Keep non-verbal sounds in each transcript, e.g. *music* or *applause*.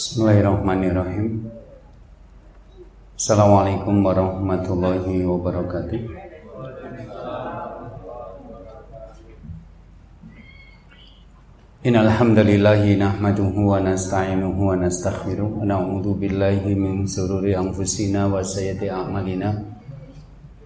Bismillahirrahmanirrahim. Assalamualaikum warahmatullahi wabarakatuh. Innal hamdalillahi nahmaduhu wa nasta'inuhu wa nastaghfiruh wa na'udzu billahi min shururi anfusina wa sayyiati a'malina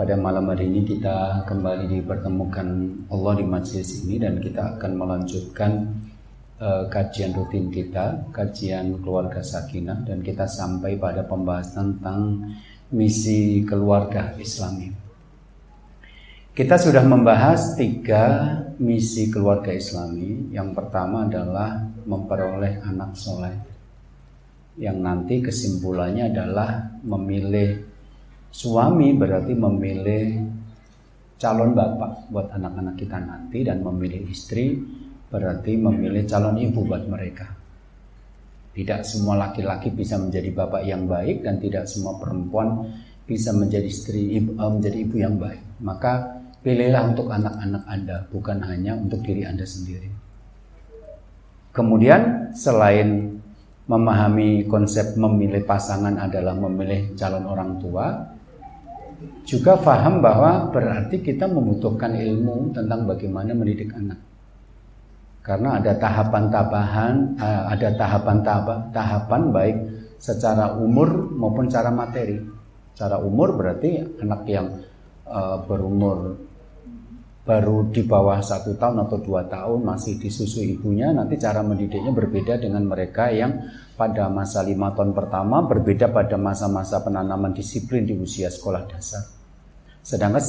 pada malam hari ini kita kembali dipertemukan Allah di majelis ini dan kita akan melanjutkan uh, kajian rutin kita, kajian keluarga sakinah dan kita sampai pada pembahasan tentang misi keluarga Islami. Kita sudah membahas tiga misi keluarga islami. Yang pertama adalah memperoleh anak soleh. Yang nanti kesimpulannya adalah memilih suami berarti memilih calon bapak buat anak-anak kita nanti dan memilih istri berarti memilih calon ibu buat mereka. Tidak semua laki-laki bisa menjadi bapak yang baik dan tidak semua perempuan bisa menjadi istri ibu, eh, menjadi ibu yang baik. Maka Pilihlah untuk anak-anak Anda, bukan hanya untuk diri Anda sendiri. Kemudian selain memahami konsep memilih pasangan adalah memilih calon orang tua, juga paham bahwa berarti kita membutuhkan ilmu tentang bagaimana mendidik anak. Karena ada tahapan-tahapan, eh, ada tahapan-tahapan baik secara umur maupun cara materi. Cara umur berarti anak yang uh, berumur baru di bawah satu tahun atau dua tahun masih disusu ibunya nanti cara mendidiknya berbeda dengan mereka yang pada masa lima tahun pertama berbeda pada masa-masa penanaman disiplin di usia sekolah dasar. Sedangkan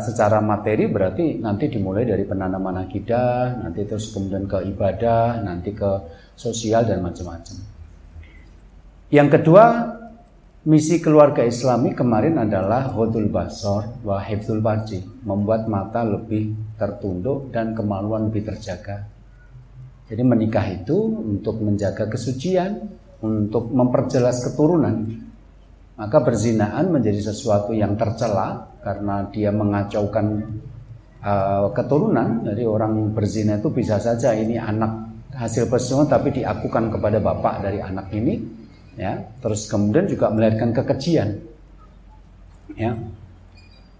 secara materi berarti nanti dimulai dari penanaman akidah nanti terus kemudian ke ibadah nanti ke sosial dan macam-macam. Yang kedua Misi keluarga islami kemarin adalah Hodul Basor wa Hifzul Baji, membuat mata lebih tertunduk dan kemaluan lebih terjaga. Jadi menikah itu untuk menjaga kesucian, untuk memperjelas keturunan. Maka berzinaan menjadi sesuatu yang tercela karena dia mengacaukan uh, keturunan. Jadi orang berzina itu bisa saja ini anak hasil perselingkuhan tapi diakukan kepada bapak dari anak ini ya terus kemudian juga melahirkan kekejian. Ya.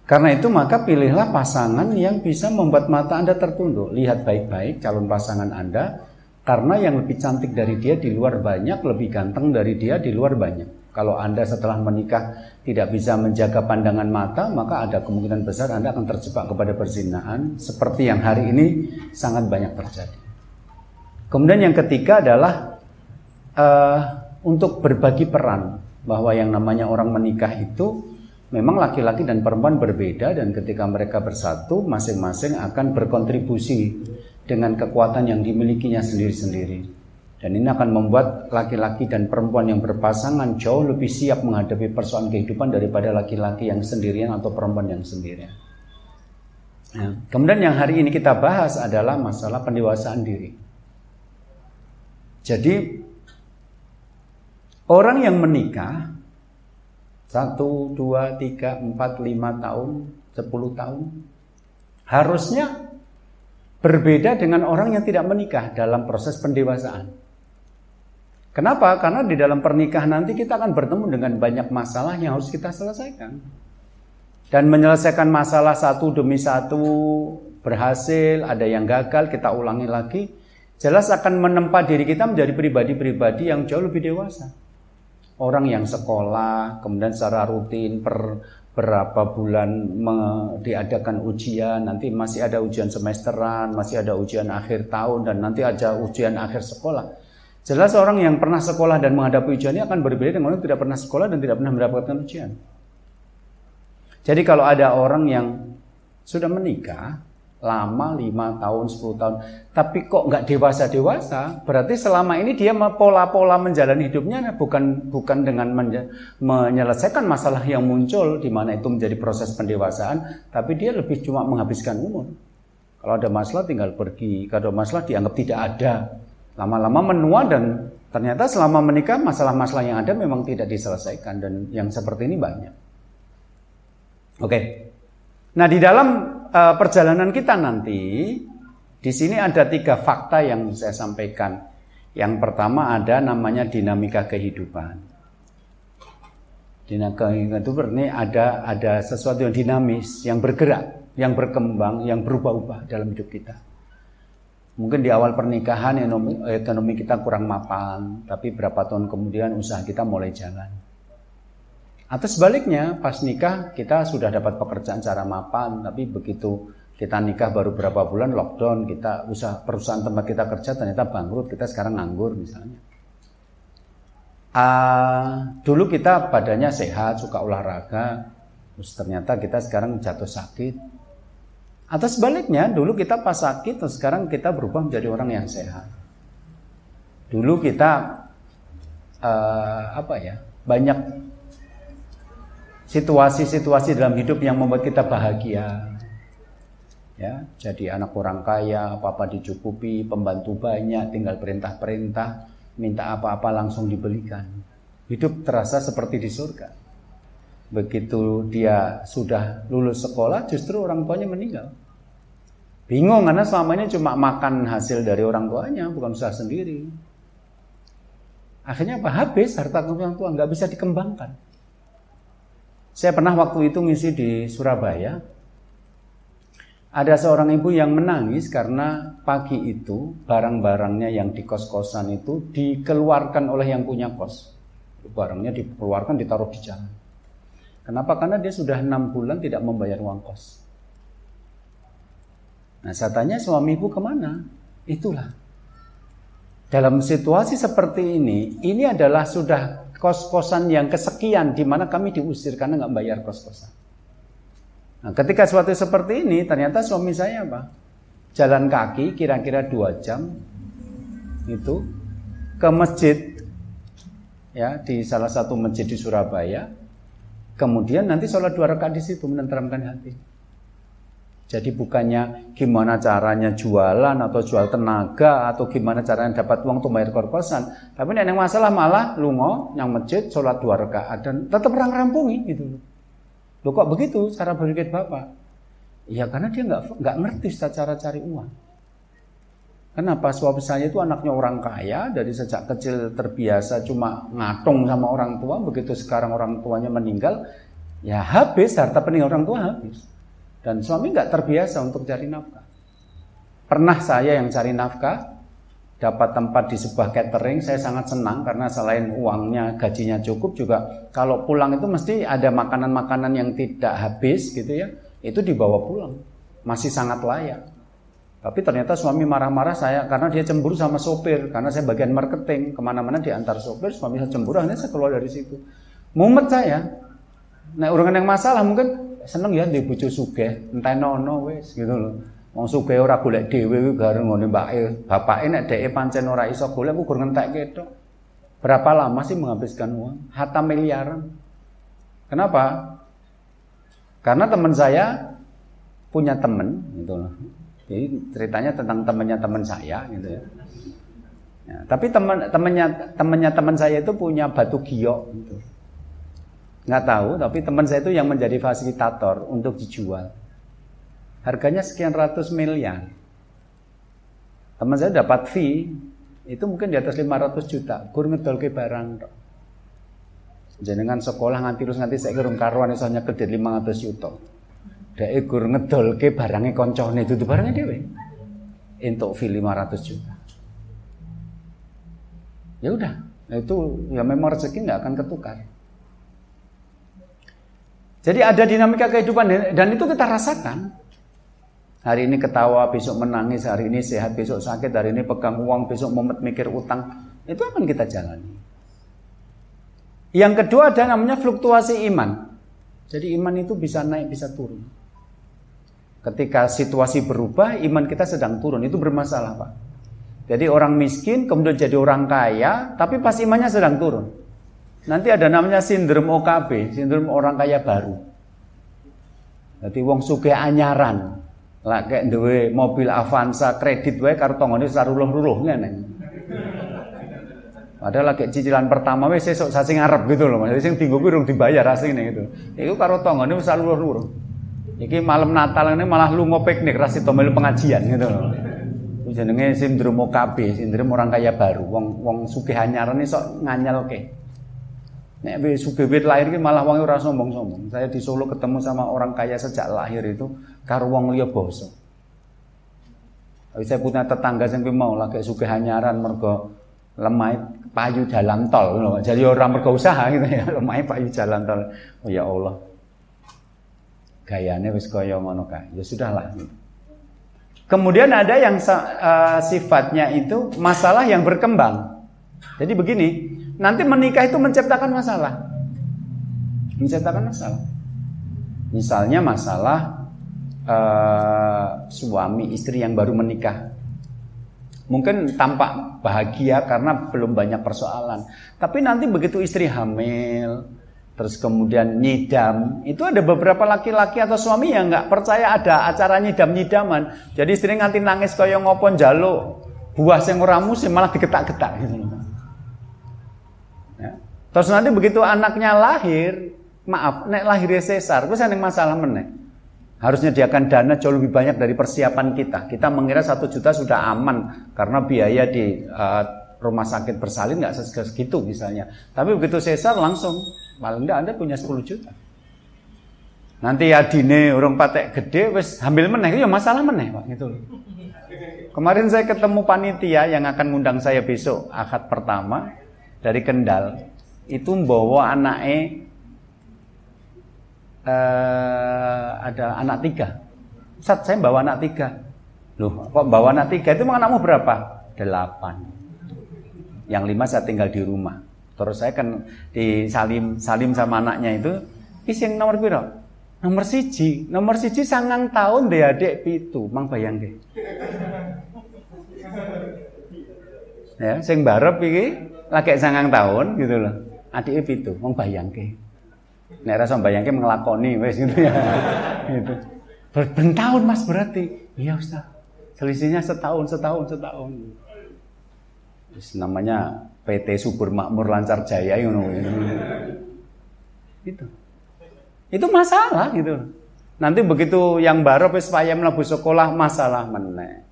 Karena itu maka pilihlah pasangan yang bisa membuat mata anda tertunduk. Lihat baik-baik calon pasangan anda karena yang lebih cantik dari dia di luar banyak lebih ganteng dari dia di luar banyak. Kalau anda setelah menikah tidak bisa menjaga pandangan mata maka ada kemungkinan besar anda akan terjebak kepada perzinaan. Seperti yang hari ini sangat banyak terjadi. Kemudian yang ketiga adalah uh, untuk berbagi peran bahwa yang namanya orang menikah itu memang laki-laki dan perempuan berbeda dan ketika mereka bersatu masing-masing akan berkontribusi dengan kekuatan yang dimilikinya sendiri-sendiri. Dan ini akan membuat laki-laki dan perempuan yang berpasangan jauh lebih siap menghadapi persoalan kehidupan daripada laki-laki yang sendirian atau perempuan yang sendirian. Ya. Kemudian yang hari ini kita bahas adalah masalah pendewasaan diri. Jadi Orang yang menikah satu, dua, tiga, empat, lima tahun, sepuluh tahun harusnya berbeda dengan orang yang tidak menikah dalam proses pendewasaan. Kenapa? Karena di dalam pernikahan nanti kita akan bertemu dengan banyak masalah yang harus kita selesaikan. Dan menyelesaikan masalah satu demi satu berhasil, ada yang gagal, kita ulangi lagi. Jelas akan menempa diri kita menjadi pribadi-pribadi yang jauh lebih dewasa orang yang sekolah kemudian secara rutin per berapa bulan diadakan ujian, nanti masih ada ujian semesteran, masih ada ujian akhir tahun dan nanti ada ujian akhir sekolah. Jelas orang yang pernah sekolah dan menghadapi ujian ini akan berbeda dengan orang yang tidak pernah sekolah dan tidak pernah mendapatkan ujian. Jadi kalau ada orang yang sudah menikah, lama 5 tahun 10 tahun. Tapi kok nggak dewasa dewasa berarti selama ini dia pola-pola menjalani hidupnya bukan bukan dengan menyelesaikan masalah yang muncul di mana itu menjadi proses pendewasaan tapi dia lebih cuma menghabiskan umur. Kalau ada masalah tinggal pergi kalau ada masalah dianggap tidak ada. Lama-lama menua dan ternyata selama menikah masalah-masalah yang ada memang tidak diselesaikan dan yang seperti ini banyak. Oke. Nah di dalam uh, perjalanan kita nanti, di sini ada tiga fakta yang saya sampaikan. Yang pertama ada namanya dinamika kehidupan. Dinamika kehidupan itu berarti ada ada sesuatu yang dinamis, yang bergerak, yang berkembang, yang berubah-ubah dalam hidup kita. Mungkin di awal pernikahan ekonomi kita kurang mapan, tapi berapa tahun kemudian usaha kita mulai jalan atau sebaliknya, pas nikah kita sudah dapat pekerjaan secara mapan, tapi begitu kita nikah baru berapa bulan lockdown, kita usaha perusahaan tempat kita kerja ternyata bangkrut, kita sekarang nganggur misalnya. Uh, dulu kita badannya sehat, suka olahraga, terus ternyata kita sekarang jatuh sakit. Atau sebaliknya, dulu kita pas sakit, terus sekarang kita berubah menjadi orang yang sehat. Dulu kita uh, apa ya banyak situasi-situasi dalam hidup yang membuat kita bahagia. Ya, jadi anak orang kaya, apa-apa dicukupi, pembantu banyak, tinggal perintah-perintah, minta apa-apa langsung dibelikan. Hidup terasa seperti di surga. Begitu dia sudah lulus sekolah, justru orang tuanya meninggal. Bingung karena selama ini cuma makan hasil dari orang tuanya, bukan usaha sendiri. Akhirnya apa? Habis harta orang tua, nggak bisa dikembangkan. Saya pernah waktu itu ngisi di Surabaya. Ada seorang ibu yang menangis karena pagi itu barang-barangnya yang di kos-kosan itu dikeluarkan oleh yang punya kos. Barangnya dikeluarkan ditaruh di jalan. Kenapa? Karena dia sudah enam bulan tidak membayar uang kos. Nah saya tanya suami ibu ke mana? Itulah. Dalam situasi seperti ini, ini adalah sudah kos-kosan yang kesekian di mana kami diusir karena nggak bayar kos-kosan. Nah, ketika suatu seperti ini, ternyata suami saya apa? Jalan kaki kira-kira dua jam itu ke masjid ya di salah satu masjid di Surabaya. Kemudian nanti sholat dua rakaat di situ menenteramkan hati. Jadi bukannya gimana caranya jualan atau jual tenaga atau gimana caranya dapat uang untuk bayar korposan. Tapi yang masalah malah lungo yang masjid sholat dua rakaat dan tetap orang rampungi gitu. Loh kok begitu cara berpikir Bapak? Ya karena dia nggak nggak ngerti cara cari uang. Kenapa suami saya itu anaknya orang kaya dari sejak kecil terbiasa cuma ngatung sama orang tua begitu sekarang orang tuanya meninggal ya habis harta peninggal orang tua habis. Dan suami nggak terbiasa untuk cari nafkah. Pernah saya yang cari nafkah, dapat tempat di sebuah catering, saya sangat senang karena selain uangnya, gajinya cukup juga kalau pulang itu mesti ada makanan-makanan yang tidak habis gitu ya, itu dibawa pulang. Masih sangat layak. Tapi ternyata suami marah-marah saya karena dia cemburu sama sopir karena saya bagian marketing ke mana-mana diantar sopir suami saya cemburu akhirnya saya keluar dari situ. Mumet saya. Nah urusan yang masalah mungkin seneng ya di bojo sugih, entenono wis gitu loh. Wong sugih ora golek dhewe kuwi bareng ngene mbake. Bapake nek dheke pancen ora iso golek ku gur ngentek ketok. Berapa lama sih menghabiskan uang? Hatta miliaran. Kenapa? Karena teman saya punya teman gitu loh. Jadi ceritanya tentang temannya teman saya gitu ya. ya tapi teman temannya temannya teman saya itu punya batu giok gitu nggak tahu tapi teman saya itu yang menjadi fasilitator untuk dijual. Harganya sekian ratus miliar. Teman saya dapat fee itu mungkin di atas 500 juta. Gur ngedol ke barang jenengan sekolah nganti terus nganti saya kirim karuan misalnya gede 500 juta. Dek gur ngedol ke barangnya koncone itu barangnya dewe untuk fee 500 juta. Ya udah itu ya memang rezeki nggak akan ketukar jadi ada dinamika kehidupan dan itu kita rasakan. Hari ini ketawa, besok menangis, hari ini sehat, besok sakit, hari ini pegang uang, besok momet mikir utang. Itu akan kita jalani. Yang kedua ada namanya fluktuasi iman. Jadi iman itu bisa naik, bisa turun. Ketika situasi berubah, iman kita sedang turun. Itu bermasalah, Pak. Jadi orang miskin kemudian jadi orang kaya, tapi pas imannya sedang turun. Nanti ada namanya sindrom OKB, sindrom orang kaya baru. Jadi wong suke anyaran. Lah kayak duwe mobil Avanza kredit wae karo tongone saruluh-luluh ngene. Padahal lagi cicilan pertama wis sesuk sasi ngarep gitu loh. Jadi sing dienggo kuwi urung dibayar asline gitu. Iku karo tongone wis saruluh-luluh. Iki malam Natal ini malah lu piknik rasi melu pengajian gitu loh. Itu jenenge sindrom OKB, sindrom orang kaya baru. Wong wong sugih anyaran sok nganyelke. Nek sugih lahir ki malah wong ora sombong-sombong. Saya di Solo ketemu sama orang kaya sejak lahir itu karo wong liya basa. Saya punya tetangga sing mau lagi sugih anyaran mergo lemah payu jalan tol loh. Jadi orang mergo usaha gitu ya, *laughs* lemah payu jalan tol. Oh ya Allah gayanya wis kaya ngono kae. Ya sudahlah. Kemudian ada yang uh, sifatnya itu masalah yang berkembang. Jadi begini, nanti menikah itu menciptakan masalah. Menciptakan masalah. Misalnya masalah uh, suami istri yang baru menikah. Mungkin tampak bahagia karena belum banyak persoalan. Tapi nanti begitu istri hamil, terus kemudian nyidam itu ada beberapa laki-laki atau suami yang nggak percaya ada acara nyidam nyidaman jadi istri nganti nangis kaya ngopon jalo buah sing ora musim malah diketak-ketak gitu. Terus nanti begitu anaknya lahir maaf nek lahir sesar itu yang masalah meneh. Harus menyediakan dana jauh lebih banyak dari persiapan kita. Kita mengira satu juta sudah aman karena biaya di uh, rumah sakit bersalin nggak segitu misalnya. Tapi begitu sesar langsung Paling enggak Anda punya 10 juta. Nanti ya dine orang patek gede wes hamil meneh. Ya masalah meneh Pak gitu Kemarin saya ketemu panitia yang akan ngundang saya besok akad pertama dari Kendal. Itu bawa anaknya uh, ada anak tiga. Saat saya bawa anak tiga. Loh, kok bawa anak tiga? Itu anakmu berapa? Delapan. Yang lima saya tinggal di rumah. Terus saya kan di salim salim sama anaknya itu, is yang nomor piro? Nomor siji, nomor siji sangang tahun deh adik pitu, mang bayang deh. ya, sing barep iki lagi sangang tahun gitu loh. Adik pitu, mang bayang deh. Nek rasa bayang ke ngelakoni wes gitu ya. *laughs* gitu. Bertahun mas berarti. Iya Ustaz. Selisihnya setahun, setahun, setahun. Terus namanya PT Subur Makmur Lancar Jaya you know. itu itu masalah gitu nanti begitu yang baru wis payah mlebu sekolah masalah meneh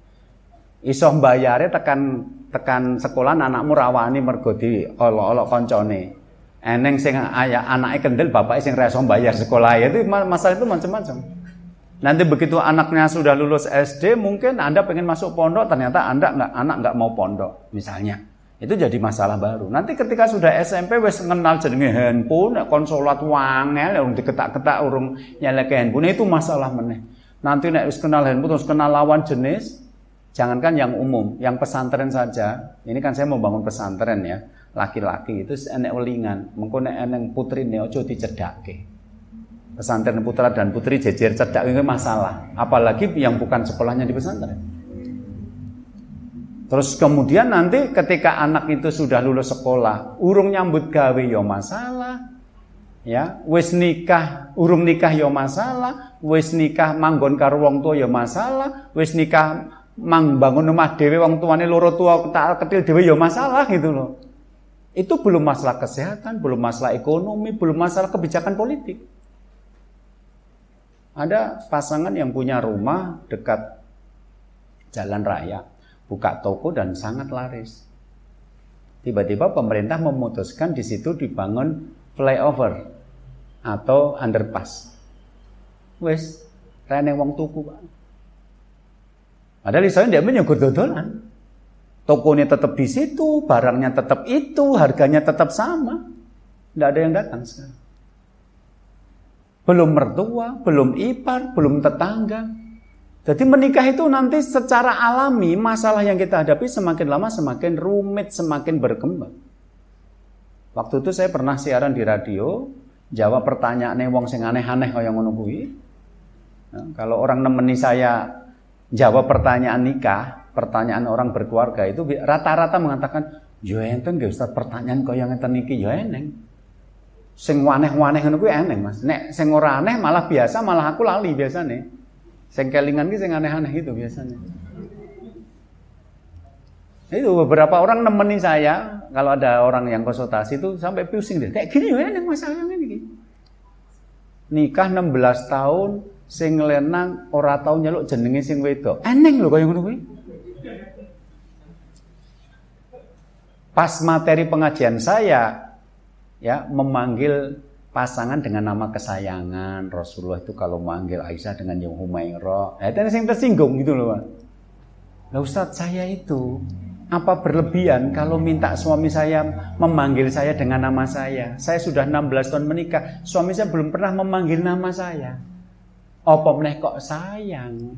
iso bayare tekan tekan sekolah anakmu rawani mergo di olok-olok koncone eneng sing ayah anaknya kendel bapak sing reso bayar sekolah ya itu masalah itu macam-macam nanti begitu anaknya sudah lulus SD mungkin anda pengen masuk pondok ternyata anda nggak anak nggak mau pondok misalnya itu jadi masalah baru. Nanti ketika sudah SMP wes kenal jenenge handphone, konsolat wangel, urung diketak-ketak, urung nyaleke handphone itu masalah meneh. Nanti nek wis kenal handphone terus kenal lawan jenis, jangankan yang umum, yang pesantren saja. Ini kan saya mau bangun pesantren ya, laki-laki itu enek welingan, mengko nek eneng putrine aja dicedake. Pesantren putra dan putri jejer cedak itu masalah, apalagi yang bukan sekolahnya di pesantren. Terus kemudian nanti ketika anak itu sudah lulus sekolah, urung nyambut gawe yo ya masalah. Ya, wis nikah, urung nikah yo ya masalah, wis nikah manggon karo wong tua yo ya masalah, wis nikah mang bangun rumah dhewe wong tuane loro tua tak kecil dhewe yo masalah gitu loh. Itu belum masalah kesehatan, belum masalah ekonomi, belum masalah kebijakan politik. Ada pasangan yang punya rumah dekat jalan raya buka toko dan sangat laris. Tiba-tiba pemerintah memutuskan di situ dibangun flyover atau underpass. Wes, rene wong tuku, Pak. Padahal saya dia menyugur dodolan. Tokonya tetap di situ, barangnya tetap itu, harganya tetap sama. Tidak ada yang datang sekarang. Belum mertua, belum ipar, belum tetangga, jadi menikah itu nanti secara alami masalah yang kita hadapi semakin lama semakin rumit, semakin berkembang. Waktu itu saya pernah siaran di radio, jawab pertanyaan wong sing aneh-aneh kaya ngono kuwi. Nah, kalau orang nemeni saya jawab pertanyaan nikah, pertanyaan orang berkeluarga itu rata-rata mengatakan, "Yo enten nggih Ustaz, pertanyaan kau yang enten niki yo eneng." Sing waneh-waneh ngono kuwi eneng, Mas. Nek sing ora aneh malah biasa, malah aku lali biasanya. Sing kelingan ki sing aneh-aneh itu biasanya. Itu beberapa orang nemenin saya, kalau ada orang yang konsultasi itu sampai pusing deh. Kayak gini ya yang masalahnya ini. Nikah 16 tahun, sing lenang ora tau nyeluk jenenge sing wedok. Eneng lho kaya ngono kuwi. Pas materi pengajian saya ya memanggil pasangan dengan nama kesayangan. Rasulullah itu kalau manggil Aisyah dengan yang Humairah, eh itu yang tersinggung gitu loh, Pak. Lah Ustaz, saya itu apa berlebihan kalau minta suami saya memanggil saya dengan nama saya? Saya sudah 16 tahun menikah, suami saya belum pernah memanggil nama saya. Apa meneh kok sayang?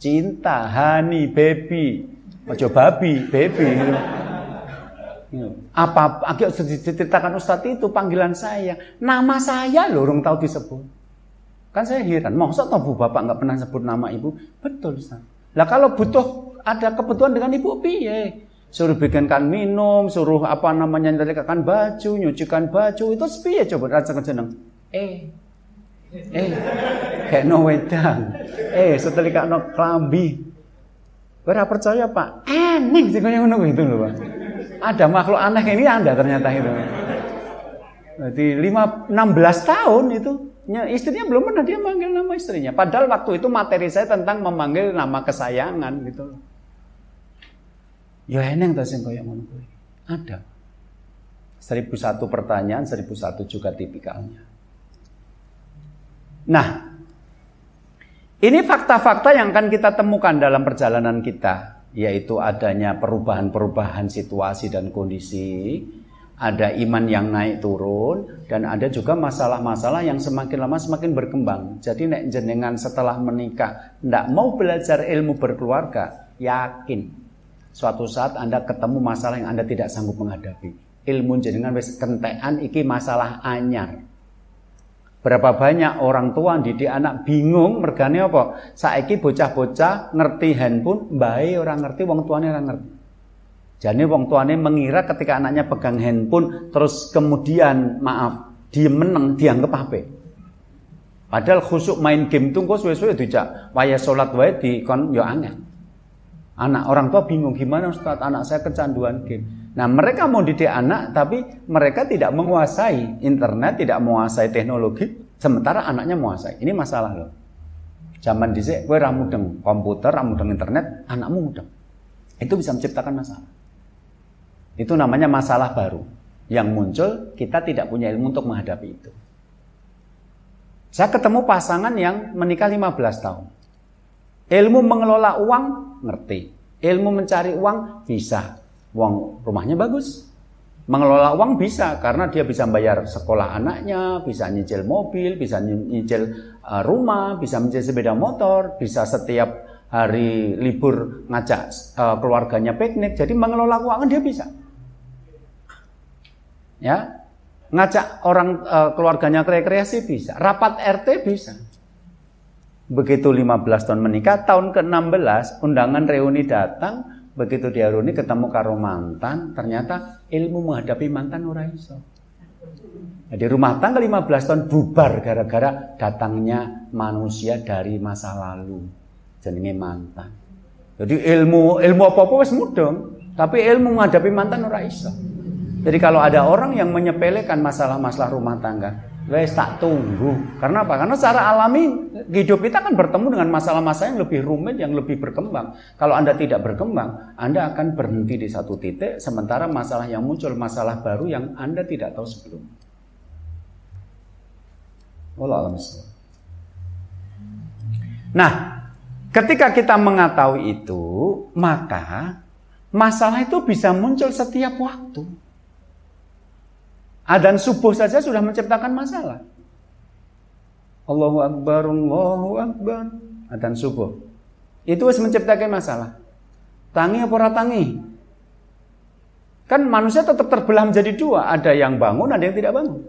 Cinta, honey, baby. Ojo babi, baby. Apa agak diceritakan Ustadz itu panggilan saya. Nama saya loh orang tahu disebut. Kan saya heran, masa tahu bapak nggak pernah sebut nama ibu? Betul Ustaz. Lah kalau butuh ada kebutuhan dengan ibu piye? Suruh bikinkan minum, suruh apa namanya nyelikakan baju, nyucikan baju, itu piye coba rasa jeneng. Eh. Eh. Kayak no wedang. Eh, setelika no klambi. Berapa percaya Pak? Aneh kayak ngono itu loh Pak. Ada makhluk aneh ini Anda ternyata itu. Berarti 5 16 tahun itu istrinya belum pernah dia manggil nama istrinya. Padahal waktu itu materi saya tentang memanggil nama kesayangan gitu. Ya eneng ta sing kaya ngono kuwi. Ada. Seribu satu pertanyaan, seribu satu juga tipikalnya. Nah, ini fakta-fakta yang akan kita temukan dalam perjalanan kita, yaitu adanya perubahan-perubahan situasi dan kondisi, ada iman yang naik turun, dan ada juga masalah-masalah yang semakin lama semakin berkembang. Jadi nek jenengan setelah menikah ndak mau belajar ilmu berkeluarga, yakin Suatu saat Anda ketemu masalah yang Anda tidak sanggup menghadapi. Ilmu jenengan wis kentekan iki masalah anyar. Berapa banyak orang tua didik anak bingung mergane apa? Saiki bocah-bocah ngerti handphone, bae orang ngerti, wong tuane orang ngerti. Jadi wong tuane mengira ketika anaknya pegang handphone terus kemudian maaf, dia menang dianggap HP. Padahal khusuk main game tunggu suwe-suwe dijak waya salat wae dikon yo angel. Anak orang tua bingung gimana Ustaz anak saya kecanduan game. Nah mereka mau didik anak tapi mereka tidak menguasai internet, tidak menguasai teknologi, sementara anaknya menguasai. Ini masalah loh. Zaman dhisik kowe ra mudeng komputer, ra mudeng internet, anakmu mudeng. Itu bisa menciptakan masalah. Itu namanya masalah baru yang muncul kita tidak punya ilmu untuk menghadapi itu. Saya ketemu pasangan yang menikah 15 tahun. Ilmu mengelola uang ngerti. Ilmu mencari uang bisa. Uang rumahnya bagus. Mengelola uang bisa karena dia bisa bayar sekolah anaknya, bisa nyicil mobil, bisa nyicil uh, rumah, bisa nyicil sepeda motor, bisa setiap hari libur ngajak uh, keluarganya piknik. Jadi mengelola keuangan dia bisa. Ya, ngajak orang uh, keluarganya rekreasi bisa, rapat RT bisa. Begitu 15 tahun menikah, tahun ke-16 undangan reuni datang, begitu dia reuni ketemu karo mantan, ternyata ilmu menghadapi mantan ora iso. Jadi rumah tangga 15 tahun bubar gara-gara datangnya manusia dari masa lalu. Jenenge mantan. Jadi ilmu ilmu apa-apa wis mudeng, tapi ilmu menghadapi mantan ora iso. Jadi kalau ada orang yang menyepelekan masalah-masalah rumah tangga, Wes tak tunggu. Karena apa? Karena secara alami hidup kita akan bertemu dengan masalah-masalah yang lebih rumit, yang lebih berkembang. Kalau Anda tidak berkembang, Anda akan berhenti di satu titik, sementara masalah yang muncul, masalah baru yang Anda tidak tahu sebelum. Nah, ketika kita mengetahui itu, maka masalah itu bisa muncul setiap waktu. Adan subuh saja sudah menciptakan masalah. Allahu Akbar, Allahu Akbar. Adan subuh. Itu harus menciptakan masalah. Tangi apa tangi? Kan manusia tetap terbelah menjadi dua. Ada yang bangun, ada yang tidak bangun.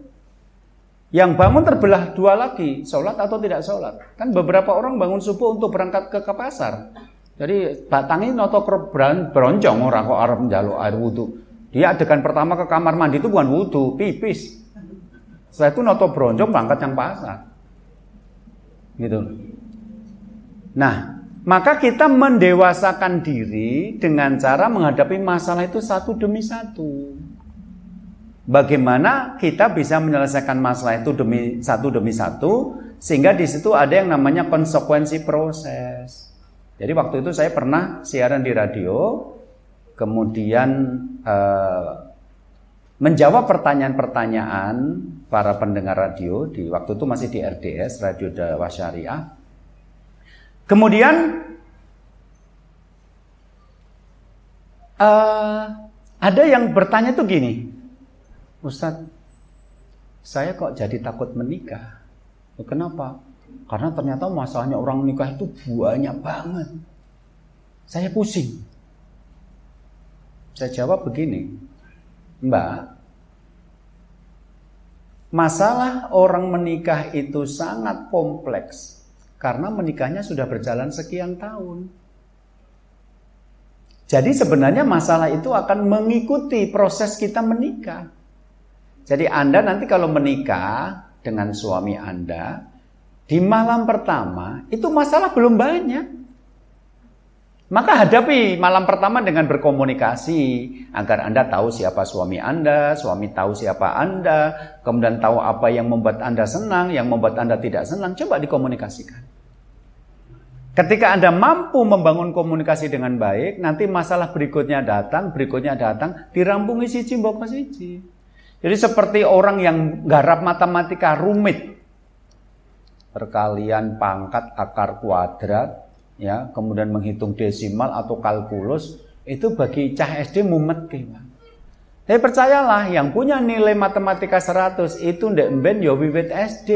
Yang bangun terbelah dua lagi, sholat atau tidak sholat. Kan beberapa orang bangun subuh untuk berangkat ke, ke pasar. Jadi batangi noto beroncong orang kok arep njaluk air wudhu. Dia adegan pertama ke kamar mandi itu bukan wudhu, pipis. Setelah itu noto beroncong berangkat yang pasar. Gitu. Nah, maka kita mendewasakan diri dengan cara menghadapi masalah itu satu demi satu. Bagaimana kita bisa menyelesaikan masalah itu demi satu demi satu sehingga di situ ada yang namanya konsekuensi proses. Jadi waktu itu saya pernah siaran di radio, kemudian eh, menjawab pertanyaan-pertanyaan para pendengar radio di waktu itu masih di RDS Radio Dakwah Syariah. Kemudian eh, ada yang bertanya tuh gini, Ustadz, saya kok jadi takut menikah. Kenapa? Karena ternyata masalahnya orang nikah itu banyak banget. Saya pusing. Saya jawab begini, Mbak, masalah orang menikah itu sangat kompleks karena menikahnya sudah berjalan sekian tahun. Jadi sebenarnya masalah itu akan mengikuti proses kita menikah. Jadi Anda nanti kalau menikah dengan suami Anda, di malam pertama itu masalah belum banyak. Maka hadapi malam pertama dengan berkomunikasi agar Anda tahu siapa suami Anda, suami tahu siapa Anda, kemudian tahu apa yang membuat Anda senang, yang membuat Anda tidak senang, coba dikomunikasikan. Ketika Anda mampu membangun komunikasi dengan baik, nanti masalah berikutnya datang, berikutnya datang, dirampungi siji mbok siji. Jadi seperti orang yang garap matematika rumit. Perkalian pangkat akar kuadrat, ya, kemudian menghitung desimal atau kalkulus, itu bagi cah SD mumet gimana? Tapi percayalah, yang punya nilai matematika 100 itu ndek ben ya wiwit SD.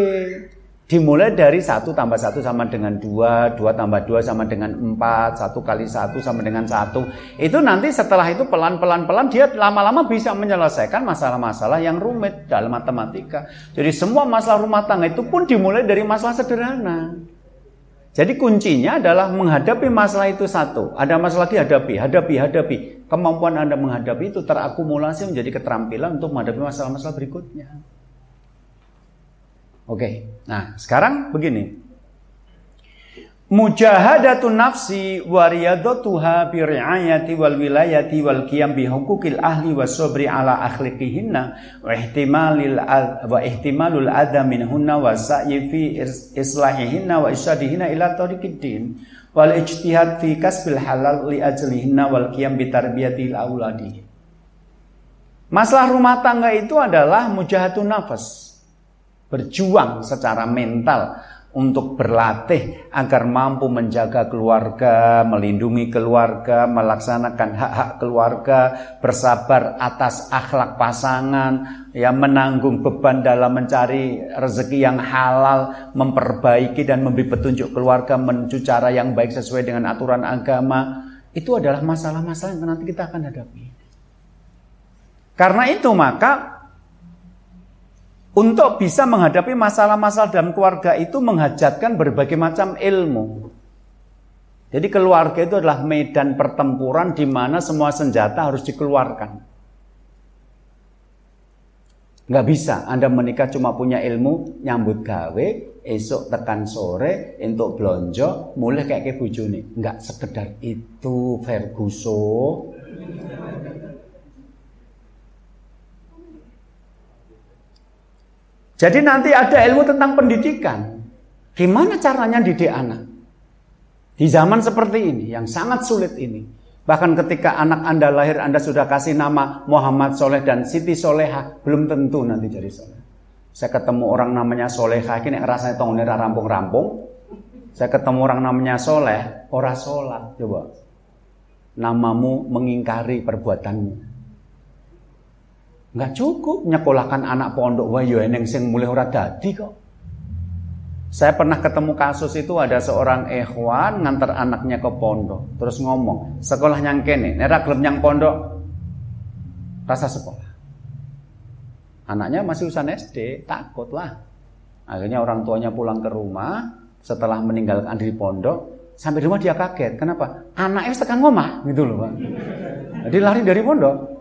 Dimulai dari satu tambah satu sama dengan dua, dua tambah dua sama dengan empat, satu kali satu sama dengan satu. Itu nanti setelah itu pelan-pelan pelan dia lama-lama bisa menyelesaikan masalah-masalah yang rumit dalam matematika. Jadi semua masalah rumah tangga itu pun dimulai dari masalah sederhana. Jadi kuncinya adalah menghadapi masalah itu satu. Ada masalah lagi hadapi, hadapi, hadapi. Kemampuan Anda menghadapi itu terakumulasi menjadi keterampilan untuk menghadapi masalah-masalah berikutnya. Oke, nah sekarang begini. Mujahadatun nafsi wa riyadatuha bi ri'ayati wal wilayati wal qiyam bi ahli wa sabri ala akhliqihinna wa ihtimalil wa ihtimalul adha minhunna wa sa'yi fi islahihinna wa isyadihinna ila tariqid din wal ijtihad fi kasbil halal li ajlihinna wal qiyam bi tarbiyatil auladi. Masalah rumah tangga itu adalah mujahatun nafas berjuang secara mental untuk berlatih agar mampu menjaga keluarga, melindungi keluarga, melaksanakan hak-hak keluarga, bersabar atas akhlak pasangan, ya menanggung beban dalam mencari rezeki yang halal, memperbaiki dan memberi petunjuk keluarga menuju cara yang baik sesuai dengan aturan agama. Itu adalah masalah-masalah yang nanti kita akan hadapi. Karena itu maka untuk bisa menghadapi masalah-masalah dalam keluarga itu menghajatkan berbagai macam ilmu. Jadi keluarga itu adalah medan pertempuran di mana semua senjata harus dikeluarkan. Nggak bisa Anda menikah cuma punya ilmu nyambut gawe, esok tekan sore, untuk blonjo, mulai kayak ke bujuni. Nggak sekedar itu Ferguson. Jadi nanti ada ilmu tentang pendidikan. Gimana caranya didik anak? Di zaman seperti ini, yang sangat sulit ini. Bahkan ketika anak Anda lahir, Anda sudah kasih nama Muhammad Soleh dan Siti Soleha. Belum tentu nanti jadi Soleh. Saya ketemu orang namanya Soleha, ini rasanya tahun rampung-rampung. Saya ketemu orang namanya Soleh, ora sholat. Coba. Namamu mengingkari perbuatanmu. Nggak cukup nyekolahkan anak pondok wae yo eneng sing mulai ora dadi kok. Saya pernah ketemu kasus itu ada seorang ikhwan ngantar anaknya ke pondok, terus ngomong, "Sekolah yang kene, nek gelem nyang pondok rasa sekolah." Anaknya masih usaha SD, takut lah. Akhirnya orang tuanya pulang ke rumah setelah meninggalkan di pondok. Sampai rumah dia kaget. Kenapa? Anaknya tekan ngomah gitu loh Pak. Jadi lari dari pondok.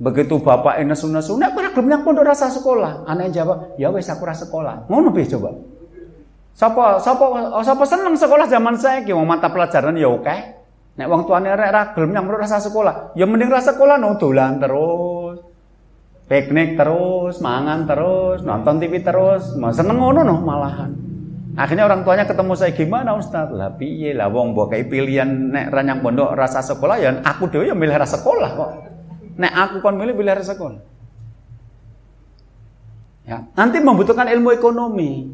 Begitu bapak nesu-nesu, nek ora gelem pondok rasa sekolah. Anaknya jawab, "Ya wis aku rasa sekolah." Ngono piye coba? Sapa sapa sapa seneng sekolah zaman saya wong mata pelajaran ya oke. Nek wong tuane rek ra gelem nyang rasa sekolah, ya mending rasa sekolah no dolan terus. Piknik terus, mangan terus, nonton TV terus, seneng ngono no malahan. Akhirnya orang tuanya ketemu saya gimana Ustaz? Lah piye lah wong mbok pilihan nek ranyang pondok rasa sekolah ya aku dhewe ya milih rasa sekolah kok. Nek aku kon milih rasa sekolah. Ya, nanti membutuhkan ilmu ekonomi.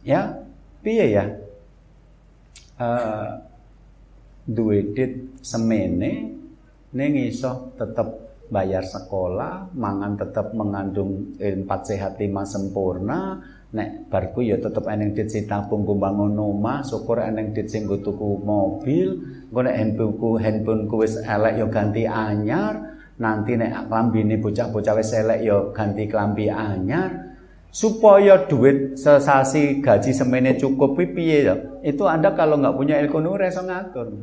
Ya, piye ya? Uh, duwe dit semene ning iso tetep bayar sekolah, mangan tetap mengandung empat sehat lima sempurna, nek barku ya tetep eneng dit sing tabung bangun omah, syukur eneng dit sing tuku mobil, engko nek handphoneku handphoneku wis elek ya ganti anyar, nanti nek klambine bocah-bocah wis elek ya ganti klambi anyar. Supaya duit sesasi gaji semene cukup piye ya? Itu Anda kalau nggak punya ekonomi reso ngatur.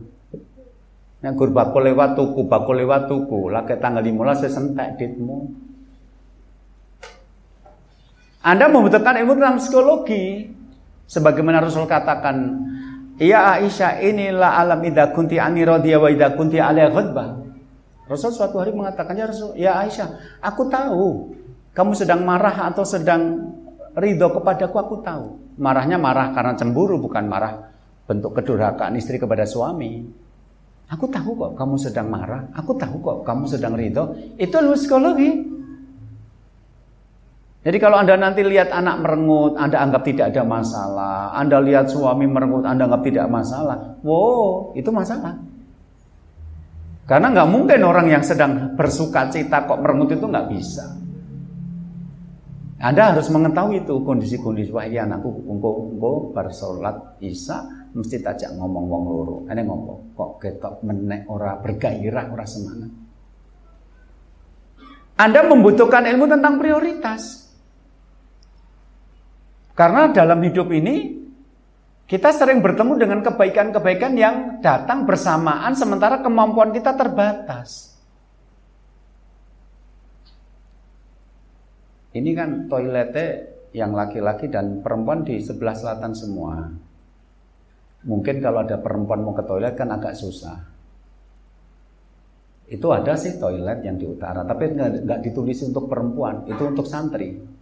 Nek gur bakul lewat tuku, bakul lewat tuku, lagi tanggal 15 saya sentek ditmu. Anda membutuhkan ilmu tentang psikologi. Sebagaimana Rasul katakan, Ya Aisyah inilah alam idha kunti ani radiyah wa idha kunti alaiha khutbah. Rasul suatu hari mengatakan, Ya Rasul, ya Aisyah, aku tahu kamu sedang marah atau sedang ridho kepadaku, aku tahu. Marahnya marah karena cemburu, bukan marah bentuk kedurhakaan istri kepada suami. Aku tahu kok kamu sedang marah, aku tahu kok kamu sedang ridho. Itu ilmu psikologi. Jadi kalau Anda nanti lihat anak merengut, Anda anggap tidak ada masalah. Anda lihat suami merengut, Anda anggap tidak masalah. Wow, itu masalah. Karena nggak mungkin orang yang sedang bersuka cita kok merengut itu nggak bisa. Anda harus mengetahui itu kondisi-kondisi wah iya anakku bar salat Isya mesti tajak ngomong wong loro. Ane ngomong kok ketok menek ora bergairah ora semangat. Anda membutuhkan ilmu tentang prioritas. Karena dalam hidup ini kita sering bertemu dengan kebaikan-kebaikan yang datang bersamaan sementara kemampuan kita terbatas. Ini kan toiletnya yang laki-laki dan perempuan di sebelah selatan semua. Mungkin kalau ada perempuan mau ke toilet kan agak susah. Itu ada sih toilet yang di utara, tapi nggak ditulis untuk perempuan, itu untuk santri.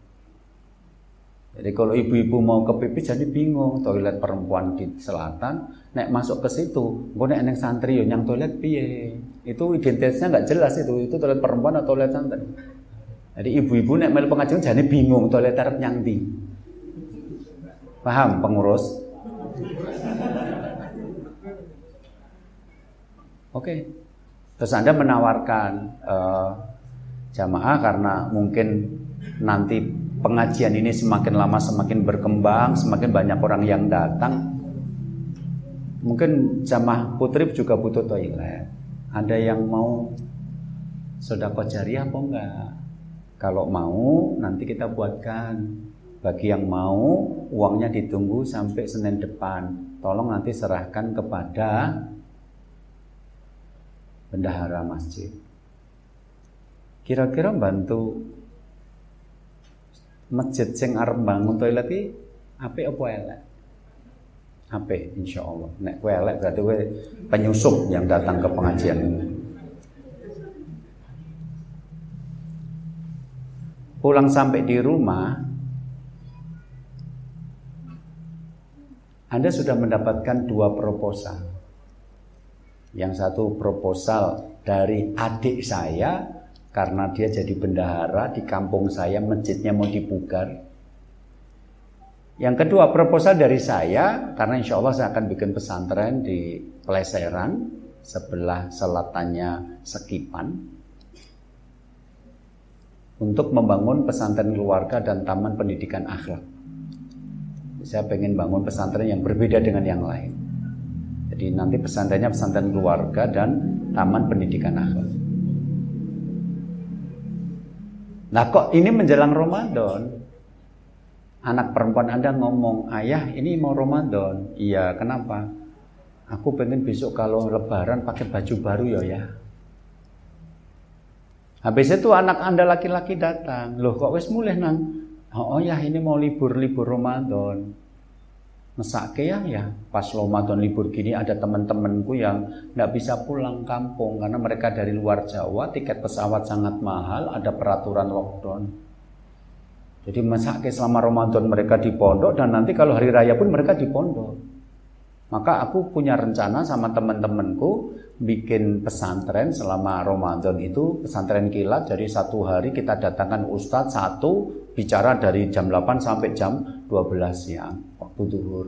Jadi kalau ibu-ibu mau ke pipis jadi bingung toilet perempuan di selatan, nek masuk ke situ, gue nek neng santri yo yang toilet piye? Itu identitasnya nggak jelas itu, itu toilet perempuan atau toilet santri. Jadi ibu-ibu nek melu pengajian jadi bingung toilet tarep yang di. Paham pengurus? Oke. Terus Anda menawarkan uh, jamaah karena mungkin nanti pengajian ini semakin lama semakin berkembang, semakin banyak orang yang datang. Mungkin jamaah putri juga butuh toilet. Ada yang mau sodako jariah apa enggak? Kalau mau nanti kita buatkan. Bagi yang mau uangnya ditunggu sampai Senin depan. Tolong nanti serahkan kepada bendahara masjid. Kira-kira bantu masjid sing arep bangun toilet iki apik apa elek? Apik insyaallah. Nek kowe elek berarti kowe penyusup yang datang ke pengajian. Pulang sampai di rumah Anda sudah mendapatkan dua proposal. Yang satu proposal dari adik saya karena dia jadi bendahara di kampung saya masjidnya mau dibugar. Yang kedua proposal dari saya karena insya Allah saya akan bikin pesantren di Pleseran sebelah selatannya Sekipan untuk membangun pesantren keluarga dan taman pendidikan akhlak. Saya pengen bangun pesantren yang berbeda dengan yang lain. Jadi nanti pesantrennya pesantren keluarga dan taman pendidikan akhlak. Nah kok ini menjelang Ramadan? anak perempuan Anda ngomong, ayah ini mau Ramadan. Iya, kenapa? Aku pengen besok kalau lebaran pakai baju baru ya ya. Habis itu anak Anda laki-laki datang. Loh kok wis mulai nang? Oh, oh ya ini mau libur-libur Ramadan. Mesake ya ya. Pas Ramadan libur gini ada teman-temanku yang nggak bisa pulang kampung karena mereka dari luar Jawa, tiket pesawat sangat mahal, ada peraturan lockdown. Jadi mesake selama Ramadan mereka di pondok dan nanti kalau hari raya pun mereka di pondok. Maka aku punya rencana sama teman-temanku bikin pesantren selama Ramadan itu pesantren kilat jadi satu hari kita datangkan ustadz satu bicara dari jam 8 sampai jam 12 siang waktu duhur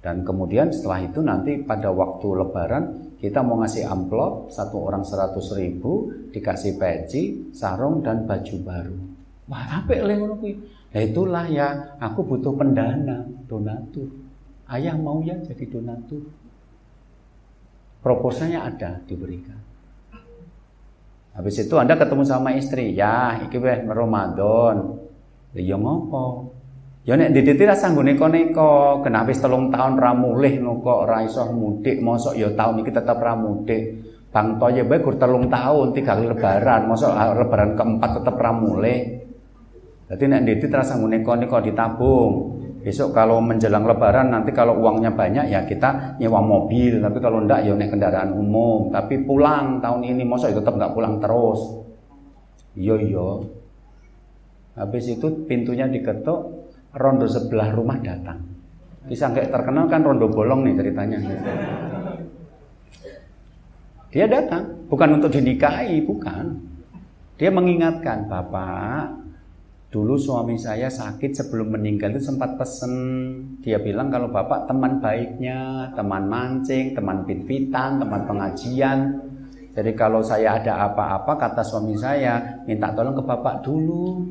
dan kemudian setelah itu nanti pada waktu lebaran kita mau ngasih amplop satu orang 100 ribu dikasih peci sarung dan baju baru wah apa Nah itulah ya aku butuh pendana donatur ayah mau ya jadi donatur proposalnya ada diberikan. Habis itu Anda ketemu sama istri, ya iki weh Ramadan. Ya ngopo? Ya nek diditi ra sanggo neko-neko, kena wis tahun ra mulih kok ora iso mudik, mosok ya tahun iki tetep ra mudik. Bang Toye bae gur telung tahun, tiga kali lebaran, mosok lebaran keempat tetep ra mulih. Dadi nek didit ra sanggo neko-neko ditabung. Besok kalau menjelang lebaran nanti kalau uangnya banyak ya kita nyewa mobil. Tapi kalau enggak ya naik kendaraan umum. Tapi pulang tahun ini masa tetap nggak pulang terus. Iya iya. Habis itu pintunya diketuk, rondo sebelah rumah datang. Bisa kayak terkenal kan rondo bolong nih ceritanya. Dia datang, bukan untuk dinikahi, bukan. Dia mengingatkan, Bapak, Dulu suami saya sakit sebelum meninggal itu sempat pesen. Dia bilang kalau bapak teman baiknya, teman mancing, teman pit-pitan, teman pengajian. Jadi kalau saya ada apa-apa kata suami saya, minta tolong ke bapak dulu.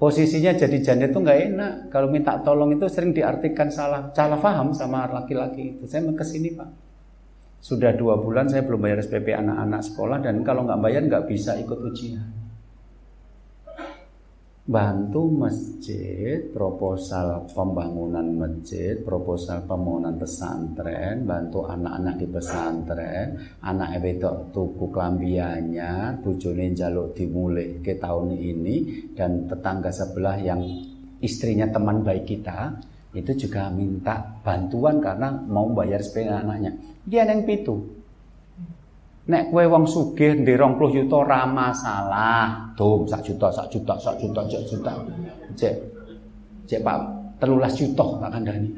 Posisinya jadi janda itu nggak enak. Kalau minta tolong itu sering diartikan salah, salah paham sama laki-laki itu. Saya ke sini pak. Sudah dua bulan saya belum bayar SPP anak-anak sekolah dan kalau nggak bayar nggak bisa ikut ujian bantu masjid, proposal pembangunan masjid, proposal pembangunan pesantren, bantu anak-anak di pesantren, anak itu tuku kelambiannya, bujone jaluk dimulai ke tahun ini dan tetangga sebelah yang istrinya teman baik kita itu juga minta bantuan karena mau bayar sepeda anaknya. Dia yang pitu, Nek kue wong sugih ndek 20 juta ora masalah. Dom sak juta, sak juta, sak juta, sak juta. Cek cek Pak 13 juta tak kandhani.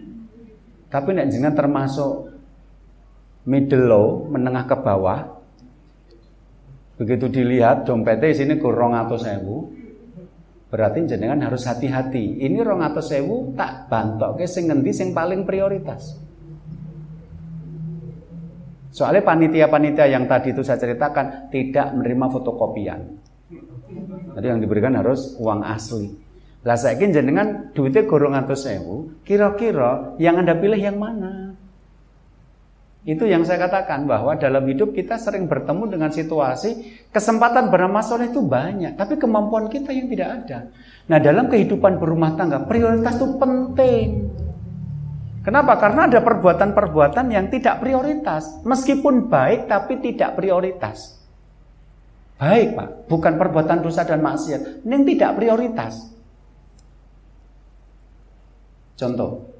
Tapi nek jenengan termasuk middle low, menengah ke bawah. Begitu dilihat dompetnya di sini kurang atau sewu, berarti jenengan harus hati-hati. Ini rong atau sewu tak bantok ke sing ngendi sing paling prioritas. Soalnya panitia-panitia yang tadi itu saya ceritakan tidak menerima fotokopian. Jadi yang diberikan harus uang asli. Lah saya ingin jenengan duitnya gorong atau sewu, kira-kira yang anda pilih yang mana? Itu yang saya katakan bahwa dalam hidup kita sering bertemu dengan situasi kesempatan beramal soleh itu banyak, tapi kemampuan kita yang tidak ada. Nah dalam kehidupan berumah tangga prioritas itu penting. Kenapa? Karena ada perbuatan-perbuatan yang tidak prioritas. Meskipun baik tapi tidak prioritas. Baik Pak, bukan perbuatan dosa dan maksiat. Ini tidak prioritas. Contoh.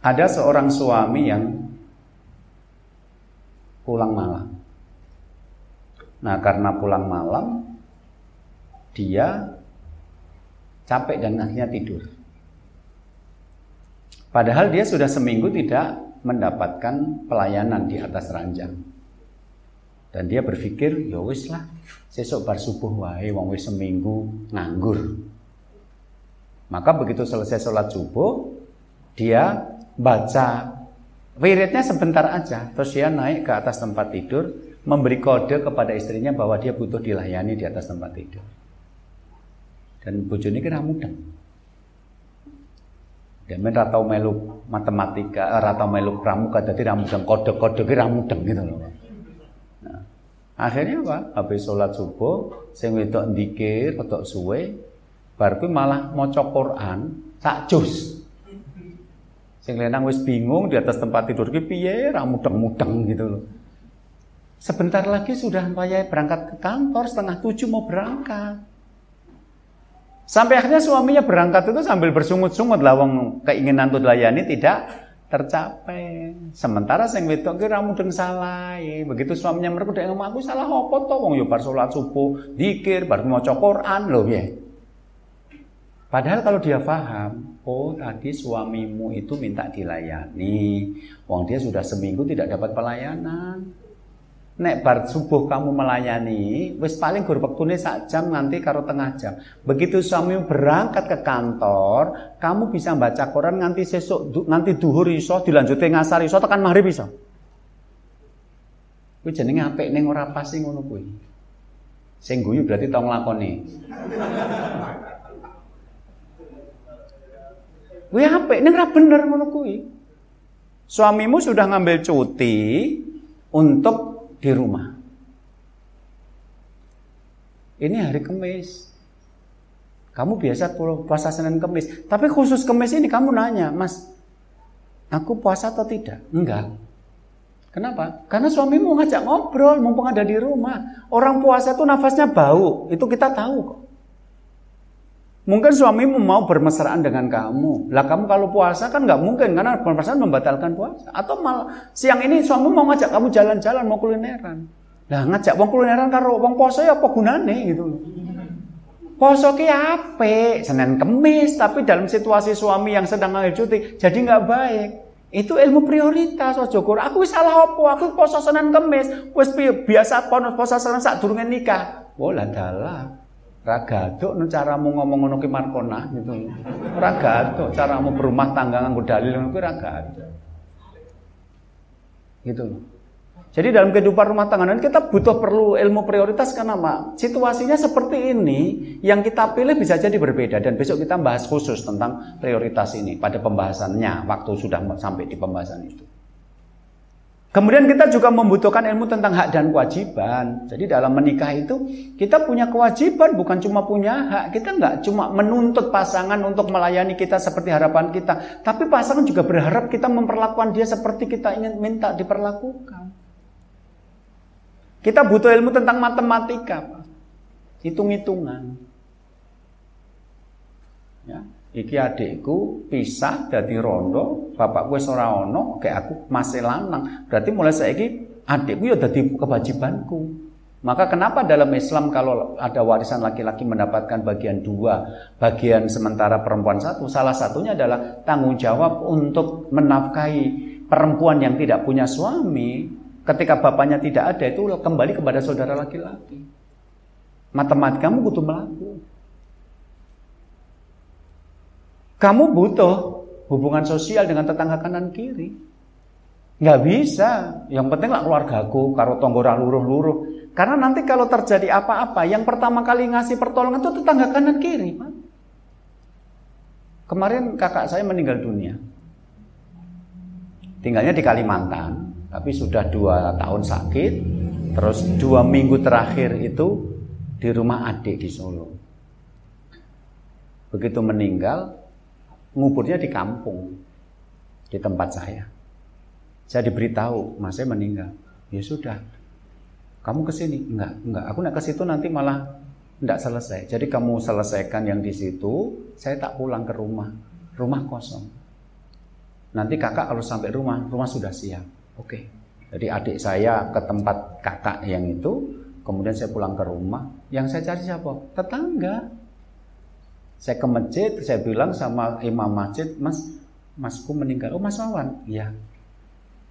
Ada seorang suami yang pulang malam. Nah karena pulang malam, dia capek dan akhirnya tidur. Padahal dia sudah seminggu tidak mendapatkan pelayanan di atas ranjang. Dan dia berpikir, ya wis lah, sesok bar subuh wae wong wis seminggu nganggur. Maka begitu selesai sholat subuh, dia baca wiridnya sebentar aja, terus dia naik ke atas tempat tidur, memberi kode kepada istrinya bahwa dia butuh dilayani di atas tempat tidur. Dan bojone kira mudah. Demen ratau melu matematika, ratau melu pramuka, jadi ramudeng kode-kode kira ramudeng gitu loh. Nah, Akhirnya apa? Habis sholat subuh, sing wedok ndikir, wedok suwe, bar malah maca Quran sak jus. Sing lenang wis bingung di atas tempat tidur ki piye, ra mudeng-mudeng gitu loh. Sebentar lagi sudah payah berangkat ke kantor, setengah tujuh mau berangkat. Sampai akhirnya suaminya berangkat itu sambil bersungut-sungut lawang keinginan untuk layani tidak tercapai. Sementara sing wedok ki mudeng salah. Begitu suaminya mereka dek ngomong aku salah apa to wong yo bar salat subuh, zikir, bar maca Quran lho ya. Padahal kalau dia paham, oh tadi suamimu itu minta dilayani. Wong dia sudah seminggu tidak dapat pelayanan. Nek bar subuh kamu melayani, wis paling gur wektune sak jam nanti karo tengah jam. Begitu suami berangkat ke kantor, kamu bisa baca Quran nanti sesuk nanti duhur iso dilanjutin ngasar iso tekan maghrib iso. Kuwi jenenge apik ning ora pas sing ngono kuwi. Sing guyu berarti tau nglakoni. Kuwi apik ning ora bener ngono kuwi. Suamimu sudah ngambil cuti untuk di rumah. Ini hari Kamis. Kamu biasa puasa Senin Kamis, tapi khusus Kamis ini kamu nanya, "Mas, aku puasa atau tidak?" Enggak. Kenapa? Karena suamimu ngajak ngobrol mumpung ada di rumah. Orang puasa itu nafasnya bau, itu kita tahu kok. Mungkin suamimu mau bermesraan dengan kamu. Lah kamu kalau puasa kan nggak mungkin karena bermesraan membatalkan puasa. Atau malah siang ini suamimu mau ngajak kamu jalan-jalan mau kulineran. Lah ngajak wong kulineran karo wong poso ya apa gunane gitu. Poso ki ape? Senin Kemis tapi dalam situasi suami yang sedang ngambil cuti jadi nggak baik. Itu ilmu prioritas ojo kur. Aku salah apa? Aku poso Senin Kemis. Wis biasa poso Senin sak durunge nikah. Oh lah dalah. Ragaduk no caramu ngomong ngono ki markona gitu. Ragaduk caramu berumah tangga nganggo dalil ngono ragaduk. Gitu. Jadi dalam kehidupan rumah tangga ini kita butuh perlu ilmu prioritas karena apa? Situasinya seperti ini yang kita pilih bisa jadi berbeda dan besok kita bahas khusus tentang prioritas ini pada pembahasannya waktu sudah sampai di pembahasan itu. Kemudian kita juga membutuhkan ilmu tentang hak dan kewajiban. Jadi dalam menikah itu kita punya kewajiban, bukan cuma punya hak. Kita nggak cuma menuntut pasangan untuk melayani kita seperti harapan kita, tapi pasangan juga berharap kita memperlakukan dia seperti kita ingin minta diperlakukan. Kita butuh ilmu tentang matematika, hitung-hitungan. Ya. Iki adikku pisah dari rondo, bapakku wis ora ono, kayak aku masih lanang. Berarti mulai saiki adikku ya dadi kewajibanku. Maka kenapa dalam Islam kalau ada warisan laki-laki mendapatkan bagian dua, bagian sementara perempuan satu, salah satunya adalah tanggung jawab untuk menafkahi perempuan yang tidak punya suami. Ketika bapaknya tidak ada itu kembali kepada saudara laki-laki. Matematikamu butuh melaku. Kamu butuh hubungan sosial dengan tetangga kanan kiri. Nggak bisa. Yang penting lah keluargaku, karo tonggora luruh-luruh. Karena nanti kalau terjadi apa-apa, yang pertama kali ngasih pertolongan itu tetangga kanan kiri. Kemarin kakak saya meninggal dunia. Tinggalnya di Kalimantan, tapi sudah dua tahun sakit. Terus dua minggu terakhir itu di rumah adik di Solo. Begitu meninggal, nguburnya di kampung, di tempat saya. Saya diberitahu, mas saya meninggal. Ya sudah, kamu ke sini? Enggak, enggak. Aku nak ke situ nanti malah enggak selesai. Jadi kamu selesaikan yang di situ, saya tak pulang ke rumah. Rumah kosong. Nanti kakak kalau sampai rumah, rumah sudah siap. Oke. Jadi adik saya ke tempat kakak yang itu, kemudian saya pulang ke rumah. Yang saya cari siapa? Tetangga. Saya ke masjid, saya bilang sama imam masjid, Mas, Masku meninggal. Oh, Mas Wawan? Iya.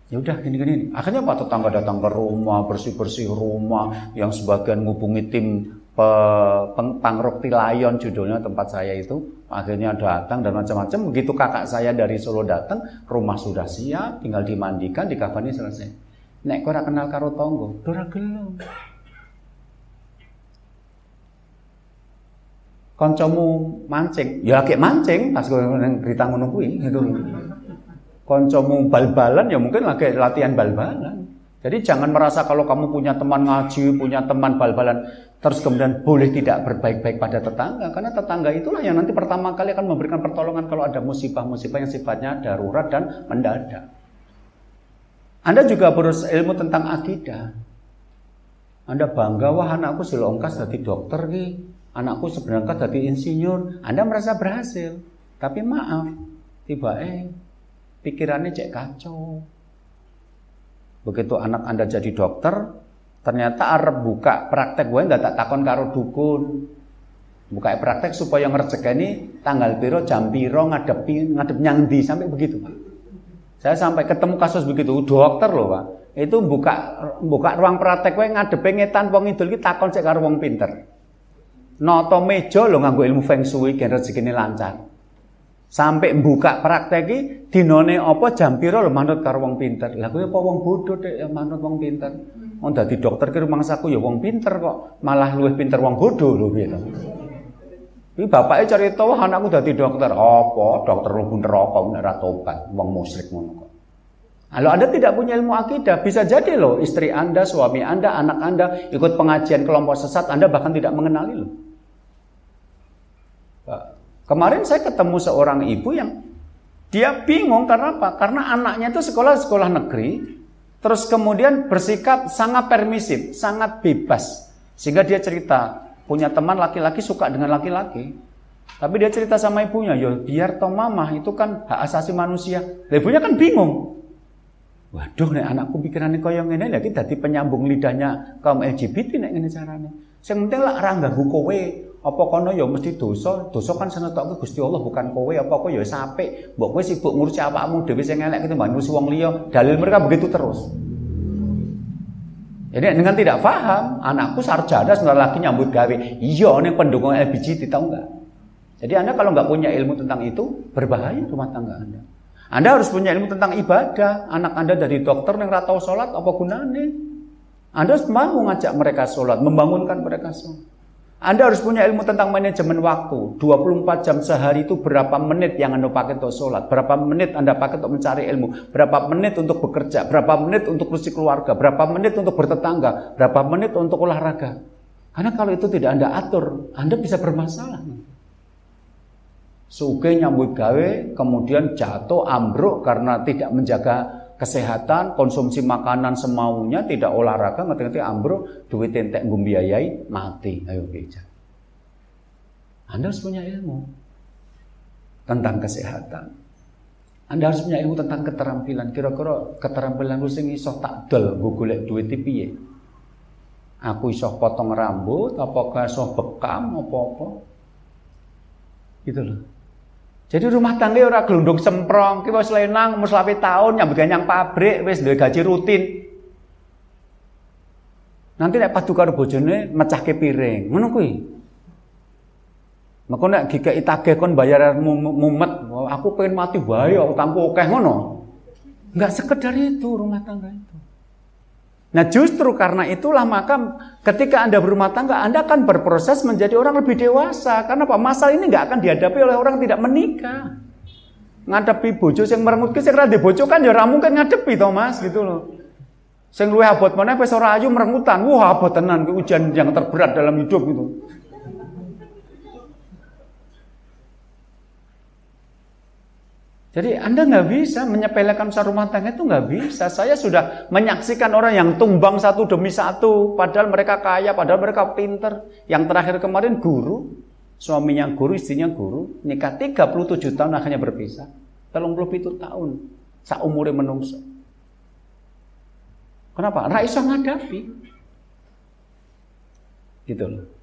Ya udah gini gini. Akhirnya Pak tetangga datang ke rumah, bersih-bersih rumah, yang sebagian ngubungi tim pe, peng, Tilayon judulnya tempat saya itu. Akhirnya datang dan macam-macam. Begitu kakak saya dari Solo datang, rumah sudah siap, tinggal dimandikan, dikafani selesai. Nek kau kenal karo tonggo, dora gelem. Koncomu mancing, ya lagi mancing pas gue berita ngono kuwi gitu. Koncomu bal-balan ya mungkin lagi latihan bal-balan. Jadi jangan merasa kalau kamu punya teman ngaji, punya teman bal-balan, terus kemudian boleh tidak berbaik-baik pada tetangga. Karena tetangga itulah yang nanti pertama kali akan memberikan pertolongan kalau ada musibah-musibah yang sifatnya darurat dan mendadak. Anda juga harus ilmu tentang akidah. Anda bangga, wah anakku silongkas jadi dokter nih. Anakku sebenarnya jadi insinyur. Anda merasa berhasil. Tapi maaf, tiba eh pikirannya cek kacau. Begitu anak Anda jadi dokter, ternyata Arab buka praktek gue nggak tak takon karo dukun. Buka praktek supaya ngerjekani tanggal piro, jam piro, ngadepi, ngadep nyangdi sampai begitu Pak. Saya sampai ketemu kasus begitu, dokter loh Pak. Itu buka buka ruang praktek gue ngadepi ngetan wong idul ki takon cek karo wong pinter. Noto meja lo nganggo ilmu feng shui gen rezekine lancar. Sampai buka prakteki dinone apa jam pira lho manut karo wong pinter. Lah kuwi apa wong bodoh dek ya manut wong pinter. Wong dadi dokter ki rumangsaku ya wong pinter kok, malah luwih pinter wong bodoh lho piye to. Iki bapake cerita wah anakku dadi dokter. Apa? Dokter lu neraka nek ora tobat, wong musyrik ngono kok. Kalau Anda tidak punya ilmu akidah, bisa jadi loh istri Anda, suami Anda, anak Anda ikut pengajian kelompok sesat, Anda bahkan tidak mengenali loh. Kemarin saya ketemu seorang ibu yang dia bingung karena apa? Karena anaknya itu sekolah sekolah negeri, terus kemudian bersikap sangat permisif, sangat bebas. Sehingga dia cerita, punya teman laki-laki suka dengan laki-laki. Tapi dia cerita sama ibunya, ya biar toh mama itu kan hak asasi manusia. ibunya kan bingung. Waduh, nih anakku pikirannya kaya ngene lagi dadi penyambung lidahnya kaum LGBT nek ngene carane. Sing penting ganggu kowe, apa kono ya mesti dosa? Dosa kan senetokke Gusti Allah bukan kowe. Apa kowe ya sampai mbok kowe sibuk ngurusi awakmu dhewe sing elek ketimbang ngurusi wong liya dalil mereka begitu terus. Jadi dengan tidak paham anakku sarjana sebentar lagi nyambut gawe. Iya nih pendukung LGBT tahu enggak jadi anda kalau nggak punya ilmu tentang itu berbahaya rumah tangga anda. Anda harus punya ilmu tentang ibadah. Anak anda dari dokter yang ratau sholat apa gunanya? Anda harus mau ngajak mereka sholat membangunkan mereka sholat anda harus punya ilmu tentang manajemen waktu. 24 jam sehari itu berapa menit yang Anda pakai untuk sholat, berapa menit Anda pakai untuk mencari ilmu, berapa menit untuk bekerja, berapa menit untuk kursi keluarga, berapa menit untuk bertetangga, berapa menit untuk olahraga. Karena kalau itu tidak Anda atur, Anda bisa bermasalah. Suge nyambut gawe, kemudian jatuh, ambruk karena tidak menjaga kesehatan, konsumsi makanan semaunya, tidak olahraga, ngerti-ngerti ambruk, duit entek ngumbiayai, mati. Ayo gereja. Anda harus punya ilmu tentang kesehatan. Anda harus punya ilmu tentang keterampilan. Kira-kira keterampilan sing iso tak dol gue golek duit piye? Aku iso potong rambut, apakah iso bekam apa-apa? Gitu loh. Jadi rumah tangga ora gelundung semprong, ki wis lenang umur tahun nyambut yang pabrik wis duwe gaji rutin. Nanti nek padu karo bojone mecahke piring, ngono kuwi. Maka nek gigek itagih kon bayar mumet, aku pengen mati bae utangku akeh ngono. Enggak sekedar itu rumah tangga itu. Nah justru karena itulah maka ketika Anda berumah tangga Anda akan berproses menjadi orang lebih dewasa. Karena apa? Masalah ini nggak akan dihadapi oleh orang tidak menikah. Ngadepi bojo yang merenggut ke di bojo kan ya mungkin ngadepi toh Mas gitu loh. Sing luwih abot mana wis ayu merengutan. Wah abot tenan ujian yang terberat dalam hidup gitu. Jadi Anda nggak bisa menyepelekan usaha rumah tangga itu nggak bisa. Saya sudah menyaksikan orang yang tumbang satu demi satu, padahal mereka kaya, padahal mereka pinter. Yang terakhir kemarin guru, suaminya guru, istrinya guru, nikah 37 tahun akhirnya berpisah. 37 tahun, umurnya menungso. Kenapa? Raisa ngadapi. Gitu loh.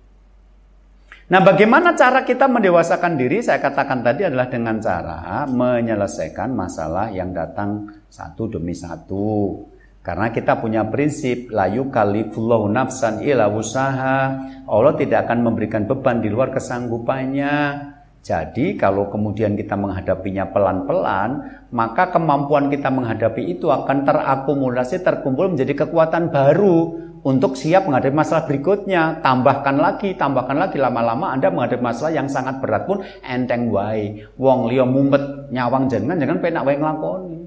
Nah, bagaimana cara kita mendewasakan diri? Saya katakan tadi adalah dengan cara menyelesaikan masalah yang datang satu demi satu. Karena kita punya prinsip layu kalifullahu nafsan ila usaha. Allah tidak akan memberikan beban di luar kesanggupannya. Jadi kalau kemudian kita menghadapinya pelan-pelan, maka kemampuan kita menghadapi itu akan terakumulasi, terkumpul menjadi kekuatan baru untuk siap menghadapi masalah berikutnya. Tambahkan lagi, tambahkan lagi lama-lama Anda menghadapi masalah yang sangat berat pun enteng wae. Wong liya mumpet nyawang jenengan jangan penak wae nglakoni.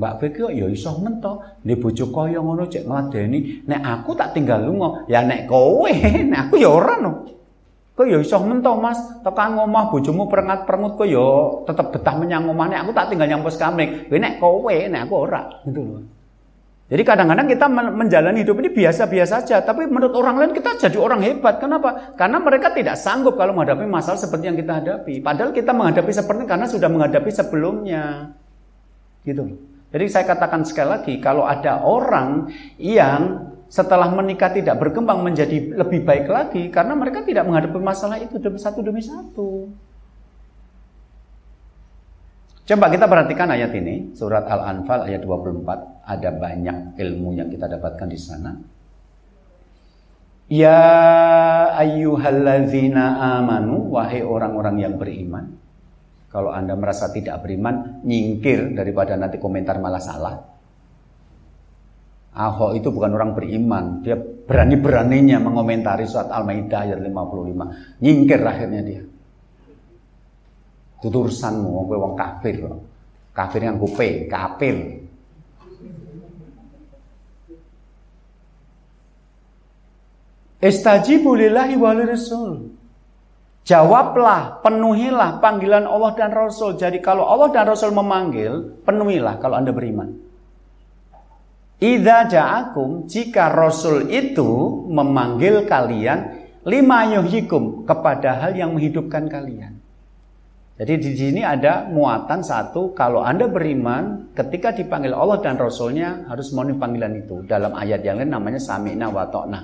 Mbak Beki ya iso mento, di bojo kaya ngono cek ngladeni, nek aku tak tinggal lunga, ya nek kowe, *laughs* nek aku ya ora no. Kok ya iso mento Mas, tekan ngomah bojomu perengat-perengut kok ya tetep betah menyang omah nek aku tak tinggal nyang pos kamling. Kowe nek kowe, nek aku ora, gitu loh. Jadi kadang-kadang kita menjalani hidup ini biasa-biasa saja, tapi menurut orang lain kita jadi orang hebat. Kenapa? Karena mereka tidak sanggup kalau menghadapi masalah seperti yang kita hadapi. Padahal kita menghadapi seperti karena sudah menghadapi sebelumnya. Gitu. Jadi saya katakan sekali lagi, kalau ada orang yang setelah menikah tidak berkembang menjadi lebih baik lagi karena mereka tidak menghadapi masalah itu demi satu demi satu. Coba kita perhatikan ayat ini, surat Al-Anfal ayat 24, ada banyak ilmu yang kita dapatkan di sana. Ya ayyuhallazina amanu, wahai orang-orang yang beriman. Kalau Anda merasa tidak beriman, nyingkir daripada nanti komentar malah salah. Ahok itu bukan orang beriman, dia berani-beraninya mengomentari surat Al-Maidah ayat 55. Nyingkir akhirnya dia. Itu urusanmu, wong wong kafir. Kafir yang kupe, kafir. Istajibu lillahi wa rasul. Jawablah, penuhilah panggilan Allah dan Rasul. Jadi kalau Allah dan Rasul memanggil, penuhilah kalau Anda beriman. Idza ja'akum jika Rasul itu memanggil kalian lima yuhyikum kepada hal yang menghidupkan kalian. Jadi di sini ada muatan satu, kalau Anda beriman, ketika dipanggil Allah dan Rasulnya harus memenuhi panggilan itu. Dalam ayat yang lain namanya sami'na wa ta'na.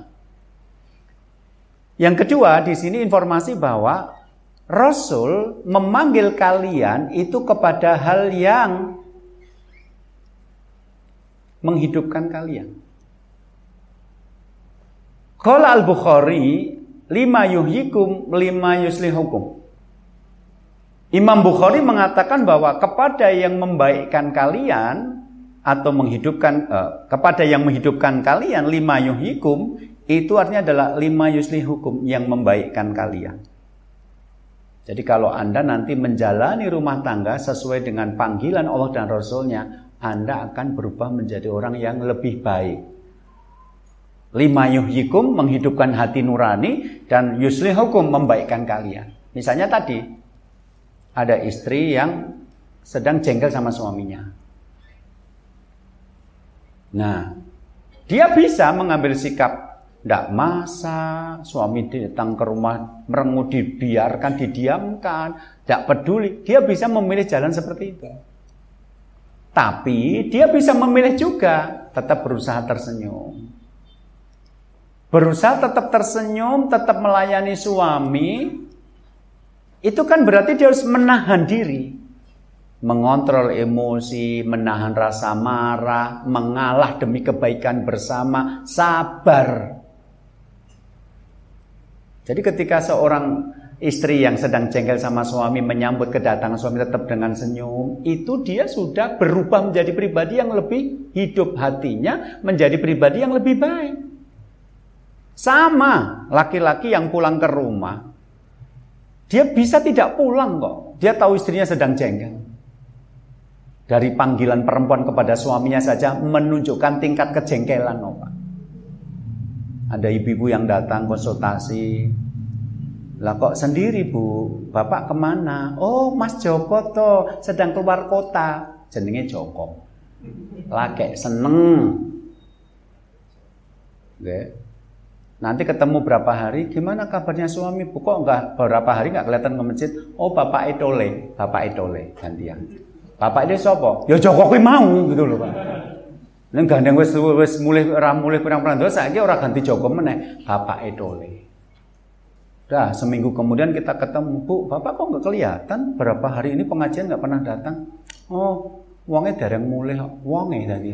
Yang kedua, di sini informasi bahwa Rasul memanggil kalian itu kepada hal yang menghidupkan kalian. Qala al-Bukhari lima yuhyikum lima yuslihukum. Imam Bukhari mengatakan bahwa kepada yang membaikkan kalian atau menghidupkan eh, kepada yang menghidupkan kalian lima yuhyikum itu artinya adalah lima yusli hukum yang membaikkan kalian. Jadi kalau Anda nanti menjalani rumah tangga sesuai dengan panggilan Allah dan Rasulnya, Anda akan berubah menjadi orang yang lebih baik. Lima yuhyikum menghidupkan hati nurani dan yusli hukum membaikkan kalian. Misalnya tadi ada istri yang sedang jengkel sama suaminya. Nah, dia bisa mengambil sikap tidak masak, suami datang ke rumah merengut dibiarkan, didiamkan, tidak peduli. Dia bisa memilih jalan seperti itu. Tapi dia bisa memilih juga tetap berusaha tersenyum. Berusaha tetap tersenyum, tetap melayani suami. Itu kan berarti dia harus menahan diri. Mengontrol emosi, menahan rasa marah, mengalah demi kebaikan bersama, sabar. Jadi ketika seorang istri yang sedang jengkel sama suami menyambut kedatangan suami tetap dengan senyum, itu dia sudah berubah menjadi pribadi yang lebih hidup hatinya, menjadi pribadi yang lebih baik. Sama laki-laki yang pulang ke rumah, dia bisa tidak pulang kok. Dia tahu istrinya sedang jengkel. Dari panggilan perempuan kepada suaminya saja menunjukkan tingkat kejengkelan, Pak. Ada ibu-ibu yang datang konsultasi. Lah kok sendiri bu, bapak ke mana? Oh mas Joko toh sedang keluar kota. Jenenge Joko. Lagi seneng. Oke. Nanti ketemu berapa hari, gimana kabarnya suami bu? Kok enggak berapa hari enggak kelihatan ke masjid? Oh bapak Etole, bapak Etole gantian. Bapak ini sopo? Ya Joko kui mau gitu loh pak. Nek gandeng wis mulai ora mulai pirang-pirang dosa saiki ora ganti Joko meneh, Bapak Edole. Dah seminggu kemudian kita ketemu, Bu, Bapak kok nggak kelihatan? Berapa hari ini pengajian nggak pernah datang? Oh, uangnya dereng mulai, uangnya tadi.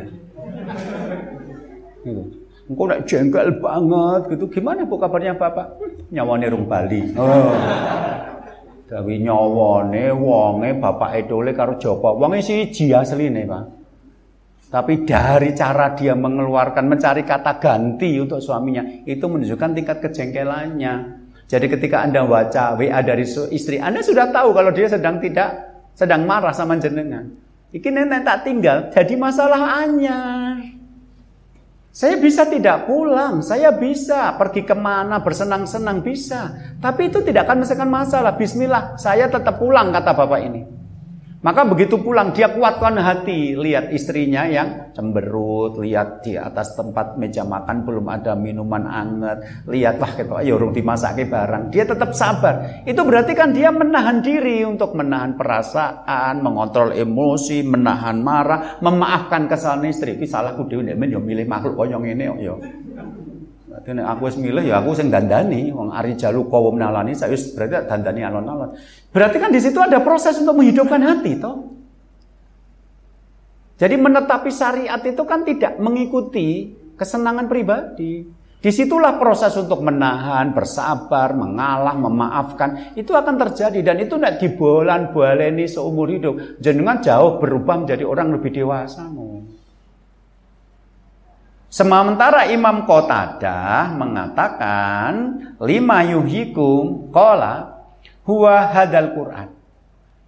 Gitu. Engkau nak jengkel banget gitu. Gimana bu kabarnya bapak? Nyawane rung Bali. Oh. Tapi nyawane wonge bapak edole karo Joko. Wonge siji asline, Pak. Tapi dari cara dia mengeluarkan, mencari kata ganti untuk suaminya, itu menunjukkan tingkat kejengkelannya. Jadi ketika Anda baca WA dari istri, Anda sudah tahu kalau dia sedang tidak, sedang marah sama jenengan. Iki nenek tak tinggal, jadi masalah anyar. Saya bisa tidak pulang, saya bisa pergi ke mana bersenang-senang bisa. Tapi itu tidak akan menyelesaikan masalah. Bismillah, saya tetap pulang kata bapak ini. Maka begitu pulang dia kuatkan hati, lihat istrinya yang cemberut, lihat di atas tempat meja makan belum ada minuman anget, lihat wah gitu, ayo rung dimasak barang. Dia tetap sabar. Itu berarti kan dia menahan diri untuk menahan perasaan, mengontrol emosi, menahan marah, memaafkan kesalahan istri. Ini salahku dhewe nek milih makhluk koyo ngene yo. Dadi aku wis milih ya aku sing dandani, wong ari jalu kawum nalani saya wis berarti dandani alon-alon. Berarti kan di situ ada proses untuk menghidupkan hati toh. Jadi menetapi syariat itu kan tidak mengikuti kesenangan pribadi. Di situlah proses untuk menahan, bersabar, mengalah, memaafkan. Itu akan terjadi. Dan itu tidak dibolan baleni seumur hidup. Jenengan jauh berubah menjadi orang lebih dewasa. Sementara Imam Qatadah mengatakan lima yuhikum kola huwa hadal Quran.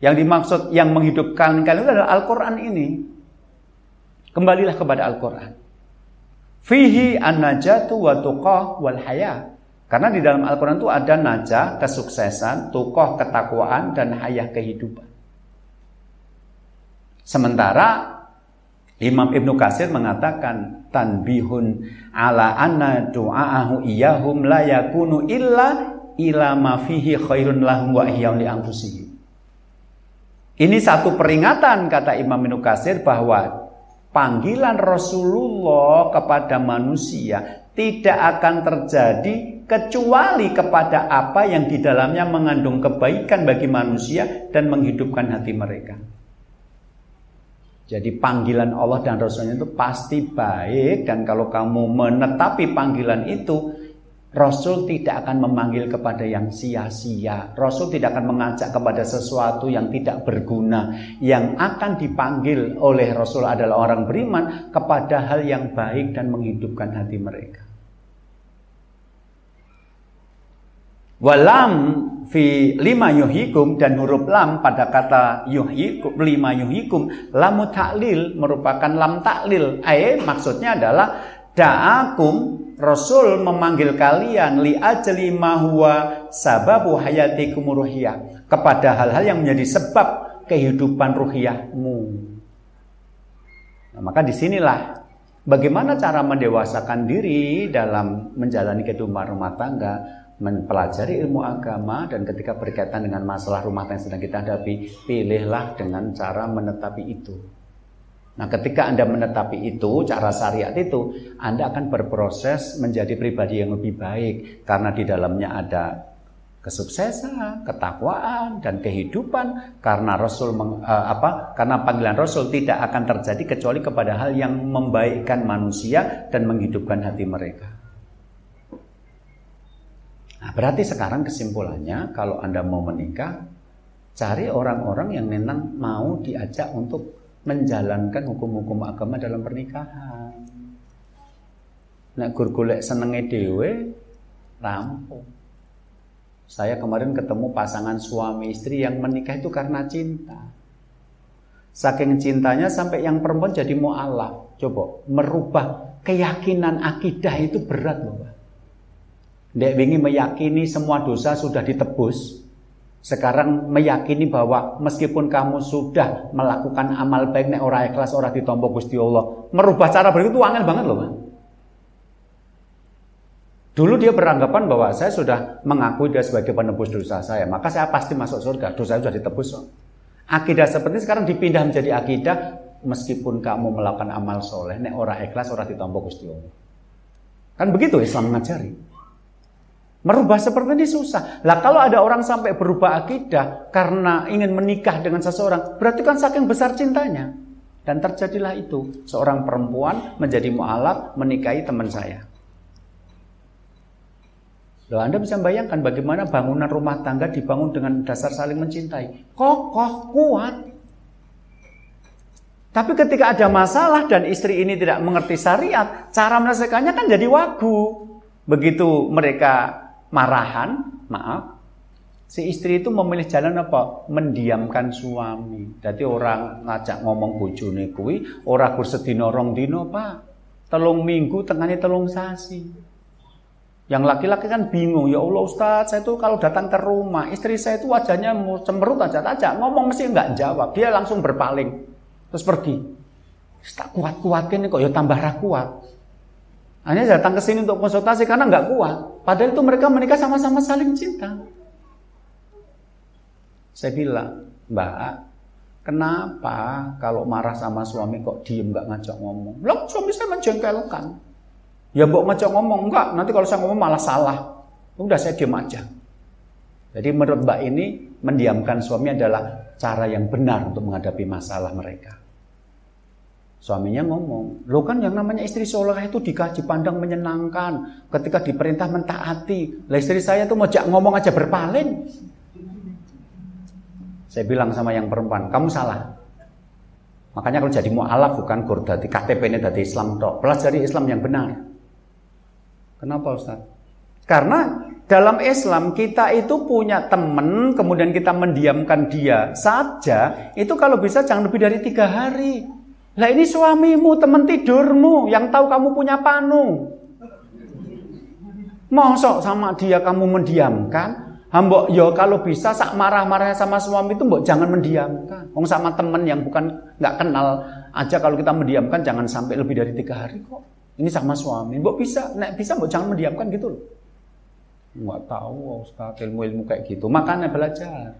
Yang dimaksud yang menghidupkan kalian adalah Al-Quran ini. Kembalilah kepada Al-Quran. Fihi an-najatu wa tuqah wal haya. Karena di dalam Al-Quran itu ada najah, kesuksesan, tukoh, ketakwaan, dan hayah kehidupan. Sementara Imam Ibnu Kasir mengatakan tanbihun ala anna du'aahu iyahum la yakunu illa ila ma fihi khairun lahum wa ihya'un li anfusihim. Ini satu peringatan kata Imam Ibnu Kasir bahwa panggilan Rasulullah kepada manusia tidak akan terjadi kecuali kepada apa yang di dalamnya mengandung kebaikan bagi manusia dan menghidupkan hati mereka. Jadi panggilan Allah dan Rasulnya itu pasti baik dan kalau kamu menetapi panggilan itu Rasul tidak akan memanggil kepada yang sia-sia. Rasul tidak akan mengajak kepada sesuatu yang tidak berguna. Yang akan dipanggil oleh Rasul adalah orang beriman kepada hal yang baik dan menghidupkan hati mereka. Walam fi lima yuhikum dan huruf lam pada kata yuhikum lima yuhikum lamu taklil merupakan lam taklil. Ay maksudnya adalah da'akum Rasul memanggil kalian li ajli ma huwa sababu hayatikum ruhiyah kepada hal-hal yang menjadi sebab kehidupan ruhiyahmu. Nah, maka di sinilah bagaimana cara mendewasakan diri dalam menjalani kehidupan rumah tangga mempelajari ilmu agama dan ketika berkaitan dengan masalah rumah tangga yang sedang kita hadapi, pilihlah dengan cara menetapi itu. Nah, ketika Anda menetapi itu, cara syariat itu, Anda akan berproses menjadi pribadi yang lebih baik karena di dalamnya ada kesuksesan, ketakwaan dan kehidupan karena Rasul meng, uh, apa? Karena panggilan Rasul tidak akan terjadi kecuali kepada hal yang membaikkan manusia dan menghidupkan hati mereka. Nah, berarti sekarang kesimpulannya kalau Anda mau menikah, cari orang-orang yang memang mau diajak untuk menjalankan hukum-hukum agama dalam pernikahan. Nek gur golek senenge dhewe rampung. Saya kemarin ketemu pasangan suami istri yang menikah itu karena cinta. Saking cintanya sampai yang perempuan jadi mu'alaf. Coba merubah keyakinan akidah itu berat loh. Dek wingi meyakini semua dosa sudah ditebus. Sekarang meyakini bahwa meskipun kamu sudah melakukan amal baik nek ora ikhlas ora ditompo Gusti Allah. Merubah cara berpikir itu angel banget loh, Dulu dia beranggapan bahwa saya sudah mengakui dia sebagai penebus dosa saya, maka saya pasti masuk surga. Dosa sudah ditebus. Loh. Akidah seperti sekarang dipindah menjadi akidah meskipun kamu melakukan amal soleh, nek ora ikhlas ora ditompo Gusti Allah. Kan begitu Islam mengajari. Merubah seperti ini susah. Lah kalau ada orang sampai berubah akidah karena ingin menikah dengan seseorang, berarti kan saking besar cintanya. Dan terjadilah itu, seorang perempuan menjadi mu'alaf menikahi teman saya. Loh, Anda bisa bayangkan bagaimana bangunan rumah tangga dibangun dengan dasar saling mencintai. Kokoh, kuat. Tapi ketika ada masalah dan istri ini tidak mengerti syariat, cara menyelesaikannya kan jadi wagu. Begitu mereka marahan, maaf, Si istri itu memilih jalan apa? Mendiamkan suami. Jadi orang ngajak ngomong bojone kuwi ora gur sedina rong dina, Pak. Telung minggu tengahnya telung sasi. Yang laki-laki kan bingung, ya Allah Ustadz, saya itu kalau datang ke rumah, istri saya itu wajahnya cemberut aja, aja ngomong mesti nggak jawab, dia langsung berpaling, terus pergi. Tak kuat-kuatin kok, ya tambah kuat. Hanya datang ke sini untuk konsultasi karena nggak kuat. Padahal itu mereka menikah sama-sama saling cinta. Saya bilang, Mbak, kenapa kalau marah sama suami kok diem nggak ngajak ngomong? Loh, suami saya menjengkelkan. Ya mbok ngajak ngomong, enggak, nanti kalau saya ngomong malah salah. Udah saya diem aja. Jadi menurut Mbak ini, mendiamkan suami adalah cara yang benar untuk menghadapi masalah mereka. Suaminya ngomong, lo kan yang namanya istri soleh itu dikaji pandang menyenangkan. Ketika diperintah mentaati. Lah istri saya tuh mau ngomong aja berpaling. Saya bilang sama yang perempuan, kamu salah. Makanya kalau jadi mu'alaf bukan gur dari KTP ini dari Islam tok. Pelajari Islam yang benar. Kenapa Ustaz? Karena dalam Islam kita itu punya teman, kemudian kita mendiamkan dia saja, itu kalau bisa jangan lebih dari tiga hari. Lah ini suamimu, teman tidurmu, yang tahu kamu punya panu. Mosok sama dia kamu mendiamkan, Hambok yo kalau bisa sak marah-marahnya sama suami itu mbok jangan mendiamkan. Wong sama temen yang bukan nggak kenal aja kalau kita mendiamkan jangan sampai lebih dari tiga hari kok. Ini sama suami. Mbok bisa, nek bisa mbok jangan mendiamkan gitu loh. Nggak tahu Ustaz ilmu-ilmu kayak gitu. Makanya belajar.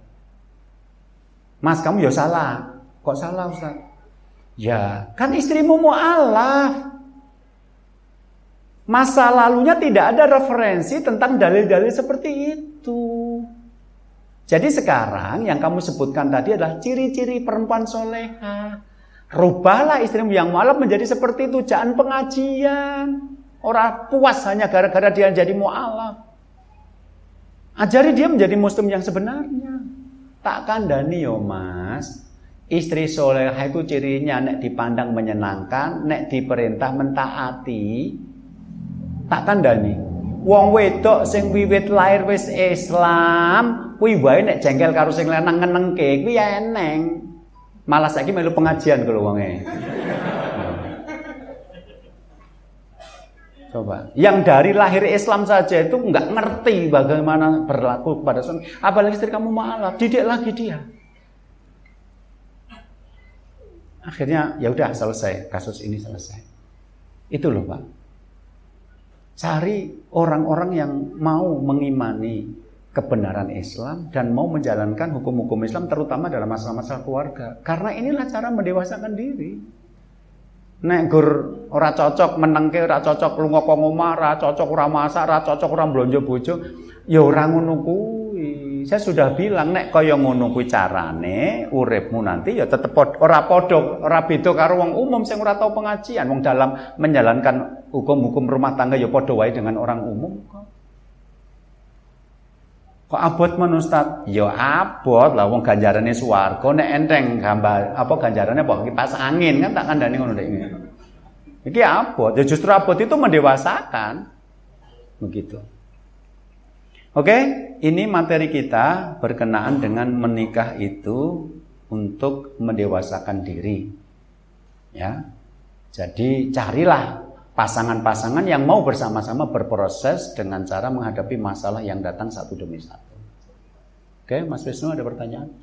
Mas kamu ya salah. Kok salah Ustaz? Ya, kan istrimu mau alaf. Masa lalunya tidak ada referensi tentang dalil-dalil seperti itu. Jadi sekarang yang kamu sebutkan tadi adalah ciri-ciri perempuan soleha. Rubahlah istrimu yang mualaf menjadi seperti itu. Jangan pengajian. Orang puas hanya gara-gara dia jadi mualaf. Ajari dia menjadi muslim yang sebenarnya. Tak kandani yo mas. Istri soleha itu cirinya nek dipandang menyenangkan, nek diperintah mentaati, tak kandani wong wedok sing wiwit lahir wis Islam kuwi wae nek jengkel karo sing lanang ngenengke kuwi eneng malah saiki melu pengajian kalau wonge Coba. Yang dari lahir Islam saja itu nggak ngerti bagaimana berlaku kepada suami. Apalagi istri kamu malah didik lagi dia. Akhirnya ya udah selesai kasus ini selesai. Itu loh pak. Cari orang-orang yang mau mengimani kebenaran Islam dan mau menjalankan hukum-hukum Islam terutama dalam masalah-masalah keluarga. Karena inilah cara mendewasakan diri. Nek gur ora cocok menengke ora cocok lunga kok omah, ora cocok ora masak, ora cocok ora blonjo bojo, ya ora ngono kuwi. Saya sudah bilang nek kaya ngono kuwi carane uripmu nanti ya tetep ora padha, ora beda karo wong umum sing ora tau pengajian, wong dalam menjalankan hukum-hukum rumah tangga ya padha wae dengan orang umum kok. Kok abot men Ustaz? Ya abot lah wong ganjarane swarga nek enteng gambar apa ganjarane apa kipas angin kan tak kandhani ngono nek ini. Iki abot, ya justru abot itu mendewasakan. Begitu. Oke, ini materi kita berkenaan dengan menikah itu untuk mendewasakan diri. Ya. Jadi carilah pasangan-pasangan yang mau bersama-sama berproses dengan cara menghadapi masalah yang datang satu demi satu. Oke, Mas Wisnu ada pertanyaan?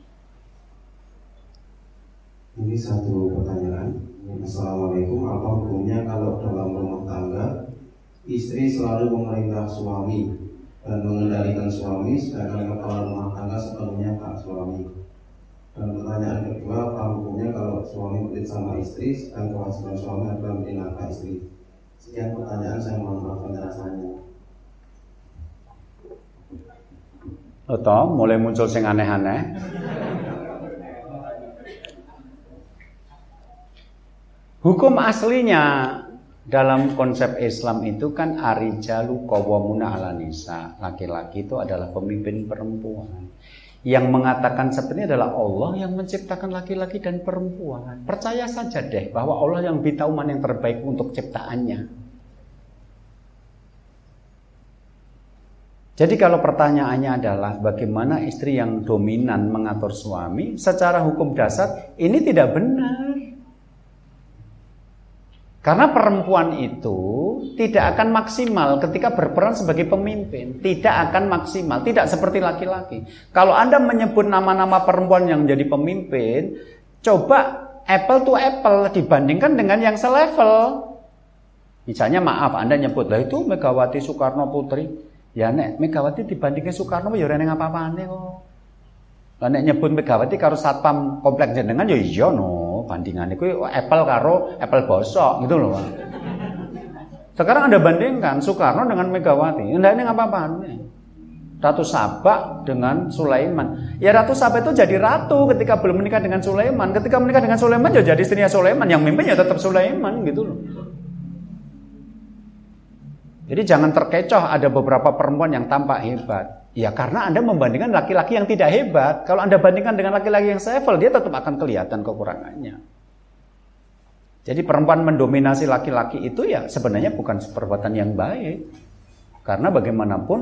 Ini satu pertanyaan. Assalamualaikum. Apa hukumnya kalau dalam rumah tangga istri selalu memerintah suami dan mengendalikan suami, sedangkan kepala rumah tangga sepenuhnya pak suami? Dan pertanyaan kedua, apa hukumnya kalau suami pelit sama istri dan kewajiban suami adalah menafkahi istri? Sekian pertanyaan saya mohon maaf penjelasannya. Atau mulai muncul sing aneh-aneh. Hukum aslinya dalam konsep Islam itu kan arijalu qawwamuna ala nisa. Laki-laki itu adalah pemimpin perempuan. Yang mengatakan seperti ini adalah Allah yang menciptakan laki-laki dan perempuan. Percaya saja deh bahwa Allah yang tahu mana yang terbaik untuk ciptaannya. Jadi kalau pertanyaannya adalah bagaimana istri yang dominan mengatur suami, secara hukum dasar ini tidak benar. Karena perempuan itu tidak akan maksimal ketika berperan sebagai pemimpin, tidak akan maksimal, tidak seperti laki-laki. Kalau Anda menyebut nama-nama perempuan yang jadi pemimpin, coba apple to apple dibandingkan dengan yang selevel. Misalnya maaf Anda nyebut lah itu Megawati Soekarno Putri. Ya nek Megawati dibandingkan Soekarno ya ora apa-apane kok. Lah nek nyebut Megawati karo satpam komplek jenengan ya iya no bandingannya kuwi apple karo apple bosok gitu loh. Sekarang Anda bandingkan Soekarno dengan Megawati. Enggak ini apa-apa. Ratu Sabak dengan Sulaiman. Ya Ratu Sabak itu jadi ratu ketika belum menikah dengan Sulaiman. Ketika menikah dengan Sulaiman ya jadi istrinya Sulaiman. Yang mimpin ya tetap Sulaiman gitu loh. Jadi jangan terkecoh ada beberapa perempuan yang tampak hebat. Ya karena Anda membandingkan laki-laki yang tidak hebat. Kalau Anda bandingkan dengan laki-laki yang sevel, dia tetap akan kelihatan kekurangannya. Jadi perempuan mendominasi laki-laki itu ya sebenarnya bukan perbuatan yang baik. Karena bagaimanapun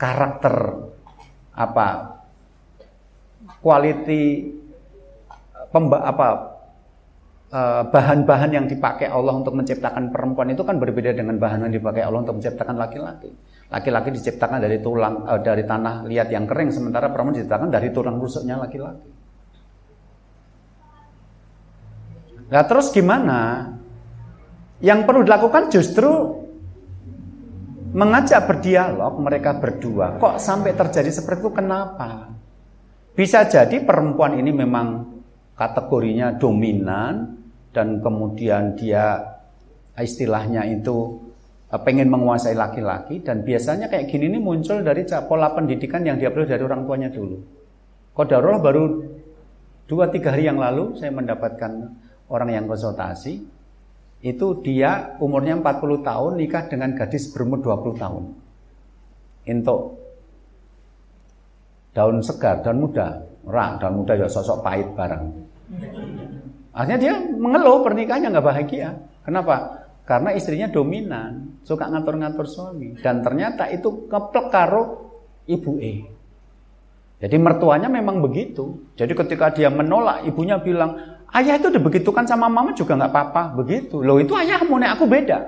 karakter apa quality pemba, apa eh, bahan-bahan yang dipakai Allah untuk menciptakan perempuan itu kan berbeda dengan bahan yang dipakai Allah untuk menciptakan laki-laki. Laki-laki diciptakan dari tulang uh, dari tanah liat yang kering sementara perempuan diciptakan dari tulang rusuknya laki-laki. Nah terus gimana? Yang perlu dilakukan justru mengajak berdialog mereka berdua. Kok sampai terjadi seperti itu kenapa? Bisa jadi perempuan ini memang kategorinya dominan dan kemudian dia istilahnya itu pengen menguasai laki-laki dan biasanya kayak gini ini muncul dari pola pendidikan yang diambil dari orang tuanya dulu. Kodarullah baru dua tiga hari yang lalu saya mendapatkan orang yang konsultasi itu dia umurnya 40 tahun nikah dengan gadis berumur 20 tahun. Untuk daun segar, daun muda, rak, daun muda ya sosok pahit bareng. Akhirnya dia mengeluh pernikahannya nggak bahagia. Kenapa? Karena istrinya dominan, suka ngatur-ngatur suami. Dan ternyata itu keplek karo ibu E. Jadi mertuanya memang begitu. Jadi ketika dia menolak, ibunya bilang, ayah itu dibegitukan sama mama juga nggak apa-apa. Begitu. Loh itu ayahmu, nek aku beda.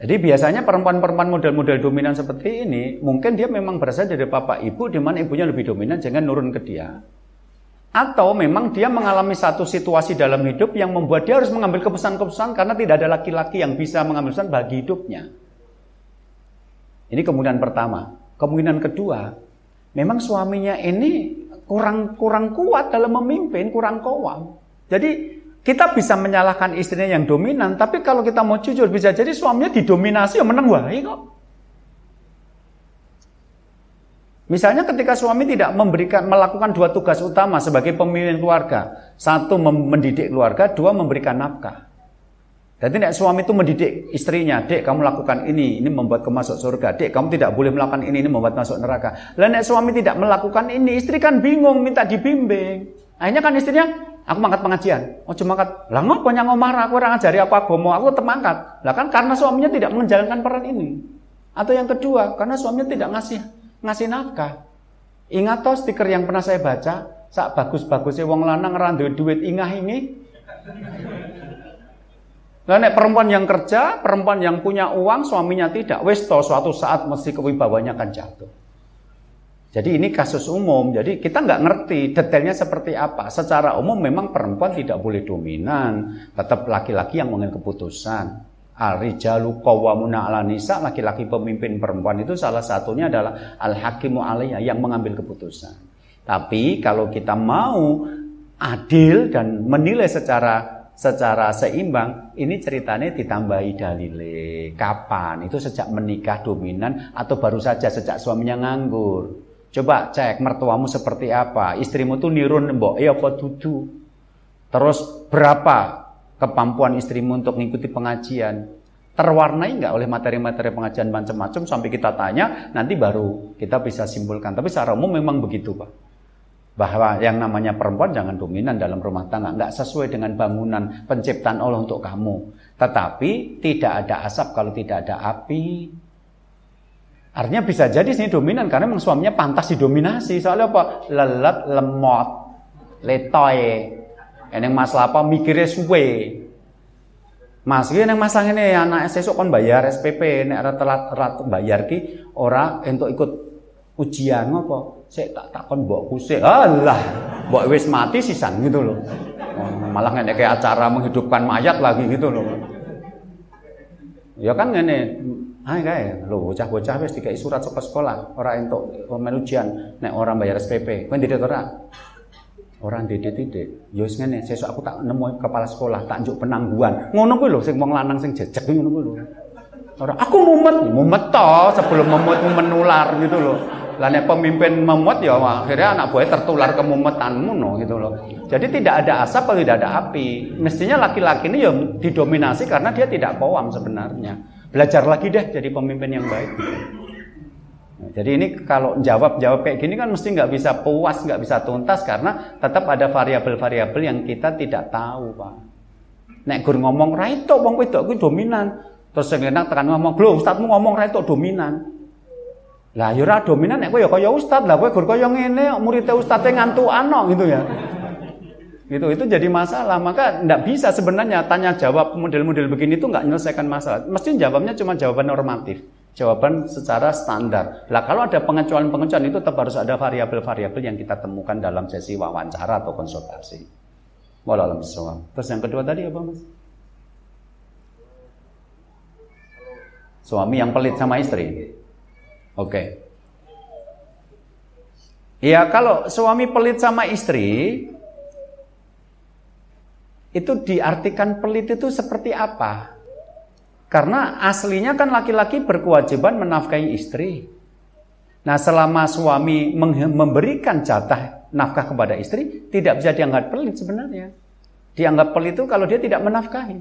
Jadi biasanya perempuan-perempuan model-model dominan seperti ini, mungkin dia memang berasal dari papa ibu, di mana ibunya lebih dominan, jangan nurun ke dia. Atau memang dia mengalami satu situasi dalam hidup yang membuat dia harus mengambil keputusan-keputusan karena tidak ada laki-laki yang bisa mengambil keputusan bagi hidupnya. Ini kemungkinan pertama. Kemungkinan kedua, memang suaminya ini kurang kurang kuat dalam memimpin, kurang kowam. Jadi kita bisa menyalahkan istrinya yang dominan, tapi kalau kita mau jujur bisa jadi suaminya didominasi ya menang wae kok. Misalnya ketika suami tidak memberikan melakukan dua tugas utama sebagai pemimpin keluarga. Satu mendidik keluarga, dua memberikan nafkah. Jadi nek suami itu mendidik istrinya, "Dek, kamu lakukan ini, ini membuat kamu masuk surga. Dek, kamu tidak boleh melakukan ini, ini membuat masuk neraka." Lah nek suami tidak melakukan ini, istri kan bingung minta dibimbing. Akhirnya kan istrinya, "Aku mangkat pengajian." Oh, cuma mangkat. Lah ngopo nyang marah aku ora ngajari aku agama, aku tetap mangkat. Lah kan karena suaminya tidak menjalankan peran ini. Atau yang kedua, karena suaminya tidak ngasih ngasih nafkah. Ingat toh stiker yang pernah saya baca, sak bagus-bagusnya wong lanang randu duit ingah ini. Lah nek perempuan yang kerja, perempuan yang punya uang, suaminya tidak, wis toh suatu saat mesti kewibawanya akan jatuh. Jadi ini kasus umum, jadi kita nggak ngerti detailnya seperti apa. Secara umum memang perempuan tidak boleh dominan, tetap laki-laki yang mengambil keputusan. Al-rijalu qawwamuna 'ala nisa, laki-laki pemimpin perempuan itu salah satunya adalah al-hakimu alaiha yang mengambil keputusan. Tapi kalau kita mau adil dan menilai secara secara seimbang, ini ceritanya ditambahi dalile. Kapan? Itu sejak menikah dominan atau baru saja sejak suaminya nganggur. Coba cek mertuamu seperti apa, istrimu tuh nirun mbok, ya apa dudu. Terus berapa kemampuan istrimu untuk mengikuti pengajian. Terwarnai nggak oleh materi-materi pengajian macam-macam? Sampai kita tanya nanti baru kita bisa simpulkan. Tapi secara umum memang begitu pak. Bahwa yang namanya perempuan jangan dominan dalam rumah tangga. Nggak sesuai dengan bangunan penciptaan Allah untuk kamu. Tetapi tidak ada asap kalau tidak ada api. Artinya bisa jadi sini dominan karena memang suaminya pantas didominasi. Soalnya apa? Lelet, lemot, letoy. Eneng masalah apa mikirnya suwe. Mas iki nang masang ini anak sesuk kon bayar SPP nek ora telat telat bayar ki ora entuk ikut ujian ngopo. Sik tak takon mbokku sik. Alah, mbok wis mati sisan gitu loh. Malah ngene kayak acara menghidupkan mayat lagi gitu loh. Ya kan ngene, Hai kae, lho bocah-bocah wis dikai surat sekolah, ora entuk ujian nek orang bayar SPP. Kowe ndedet ora? Orang dedet titik. Ya wis ngene, sesuk aku tak nemu kepala sekolah, tak njuk penangguhan. Ngono kuwi lho sing wong lanang sing jejeg ngono kuwi lho. Ora aku mumet, mumet to sebelum memut menular gitu loh. Lah pemimpin memut ya akhirnya anak buahnya tertular kemumetanmu no gitu loh. Jadi tidak ada asap atau tidak ada api. Mestinya laki-laki ini ya didominasi karena dia tidak pawam sebenarnya. Belajar lagi deh jadi pemimpin yang baik. Nah, jadi ini kalau jawab-jawab kayak gini kan mesti nggak bisa puas, nggak bisa tuntas karena tetap ada variabel-variabel yang kita tidak tahu, Pak. Nek gur ngomong ra itu wong dominan. Terus sing enak tekan ngomong, "Lho, ustadmu ngomong ra itu dominan." Lah ya ora dominan nek kowe ya kaya ustad, lah kowe gur kaya ngene muridnya ustadnya ngantukan gitu ya. Gitu, itu jadi masalah. Maka tidak bisa sebenarnya tanya jawab model-model begini itu nggak menyelesaikan masalah. Mesti jawabnya cuma jawaban normatif, jawaban secara standar. Lah kalau ada pengecualian-pengecualian itu tetap harus ada variabel-variabel yang kita temukan dalam sesi wawancara atau konsultasi. Wallahualam Terus yang kedua tadi apa mas? Suami yang pelit sama istri. Oke. Okay. Ya kalau suami pelit sama istri, itu diartikan pelit itu seperti apa? Karena aslinya kan laki-laki berkewajiban menafkahi istri. Nah, selama suami memberikan jatah nafkah kepada istri, tidak bisa dianggap pelit sebenarnya. Dianggap pelit itu kalau dia tidak menafkahi.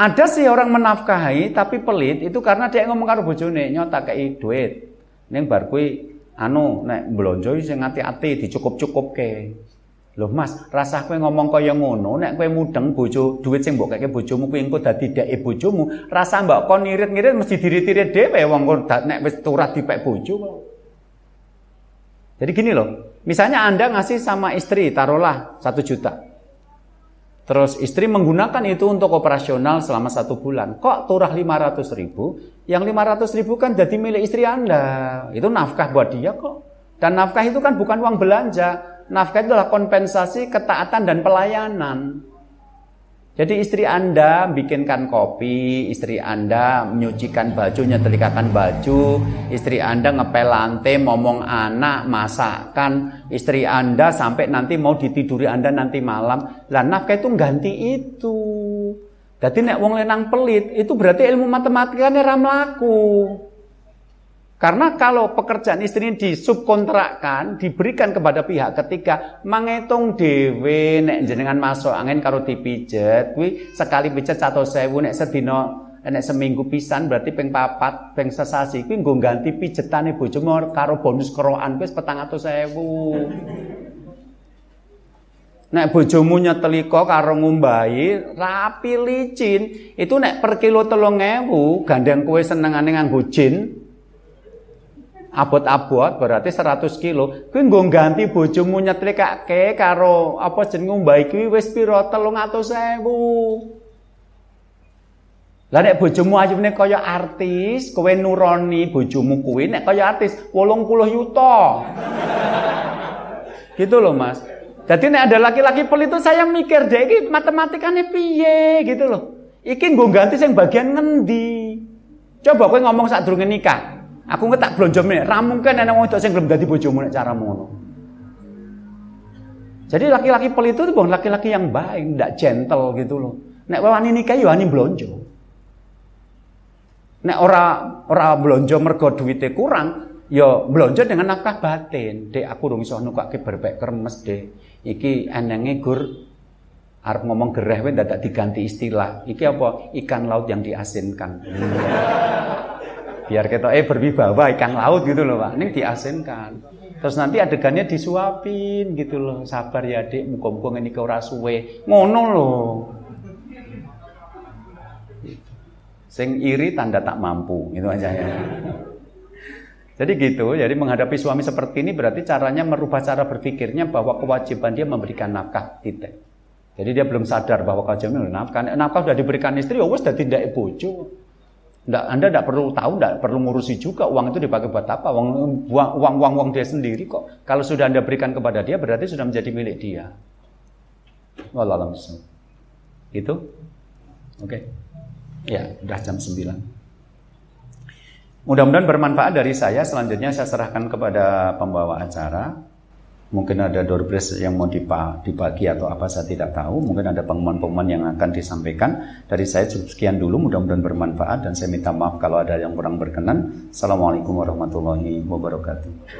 Ada sih orang menafkahi tapi pelit itu karena dia ngomong karo bojone nyota kayak duit. Ning bar anu nek blonjo sing ati-ati dicukup-cukupke. Loh Mas, rasa kowe ngomong kaya ngono, nek kowe mudeng bojo duit sing mbok keke bojomu kuwi engko dadi deke bojomu, rasa mbok kon ngirit-ngirit mesti diri-diri dhewe wong kok nek wis turah dipek bojo kok. Jadi gini loh, misalnya Anda ngasih sama istri, taruhlah satu juta. Terus istri menggunakan itu untuk operasional selama satu bulan. Kok turah 500 ribu? Yang 500 ribu kan jadi milik istri Anda. Itu nafkah buat dia kok. Dan nafkah itu kan bukan uang belanja nafkah itu adalah kompensasi ketaatan dan pelayanan. Jadi istri Anda bikinkan kopi, istri Anda menyucikan baju, nyetrikakan baju, istri Anda ngepel lantai, ngomong anak, masakkan, istri Anda sampai nanti mau ditiduri Anda nanti malam. Lah nafkah itu ganti itu. Jadi nek wong lenang pelit, itu berarti ilmu matematikanya ramlaku. Karena kalau pekerjaan istri ini disubkontrakkan, diberikan kepada pihak ketiga, menghitung dewe nek jenengan masuk angin karo dipijet, kuwi sekali pijet satu sewu nek sedino nek seminggu pisan berarti peng papat, peng sesasi kuwi nggo ganti pijetane bojomu karo bonus keroan atau sewu. Nek bojomu nyetelika karo ngumbahi rapi licin, itu nek per kilo telung ewu, gandeng kue senengane nganggo jin, abot-abot berarti 100 kilo. Kuwi nggo ganti bojomu nyetlikake karo apa jeneng ngombahi kuwi wis pira 300.000 lah nek bojomu ayune kaya artis kowe nuroni bojomu kuwi nek kaya artis 80 yuta *laughs* gitu loh mas. Jadi nek ada laki-laki pel itu saya mikir deh ini matematikanya piye? Gitu loh. Iki nggo ganti sing bagian ngendi? Coba kowe ngomong saat durunge nikah Aku nggak tak belanja meneh. Ra mungkin ana wong wedok sing gelem dadi bojomu nek cara ngono. Jadi laki-laki pel itu bukan laki-laki yang baik, tidak gentle gitu loh. Nek wani nikah yo ya wani blonjo. Nek ora ora blonjo mergo duitnya kurang, ya blonjo dengan nafkah batin. Dek aku dong iso nukake berbek kremes, Dek. Iki enenge gur arep ngomong gereh wae dadak diganti istilah. Iki apa? Ikan laut yang diasinkan. Biar kita eh berwibawa ikan laut gitu loh pak. Ini diasinkan. Terus nanti adegannya disuapin gitu loh. Sabar ya adik muka-muka ini ke suwe. Ngono loh Sing iri tanda tak mampu, itu aja. Ya. Jadi gitu, jadi menghadapi suami seperti ini berarti caranya merubah cara berpikirnya bahwa kewajiban dia memberikan nafkah. Tidak. Jadi dia belum sadar bahwa kewajiban nafkah. Nafkah sudah diberikan istri, ya sudah tidak bojo. Nggak, anda tidak perlu tahu, tidak perlu ngurusi juga uang itu dipakai buat apa. Uang, uang, uang, uang, dia sendiri kok. Kalau sudah anda berikan kepada dia, berarti sudah menjadi milik dia. Wallahualam Itu, oke. Okay. Ya, udah jam 9. Mudah-mudahan bermanfaat dari saya. Selanjutnya saya serahkan kepada pembawa acara. Mungkin ada doorpress yang mau dibagi atau apa saya tidak tahu. Mungkin ada pengumuman-pengumuman yang akan disampaikan. Dari saya cukup sekian dulu. Mudah-mudahan bermanfaat dan saya minta maaf kalau ada yang kurang berkenan. Assalamualaikum warahmatullahi wabarakatuh.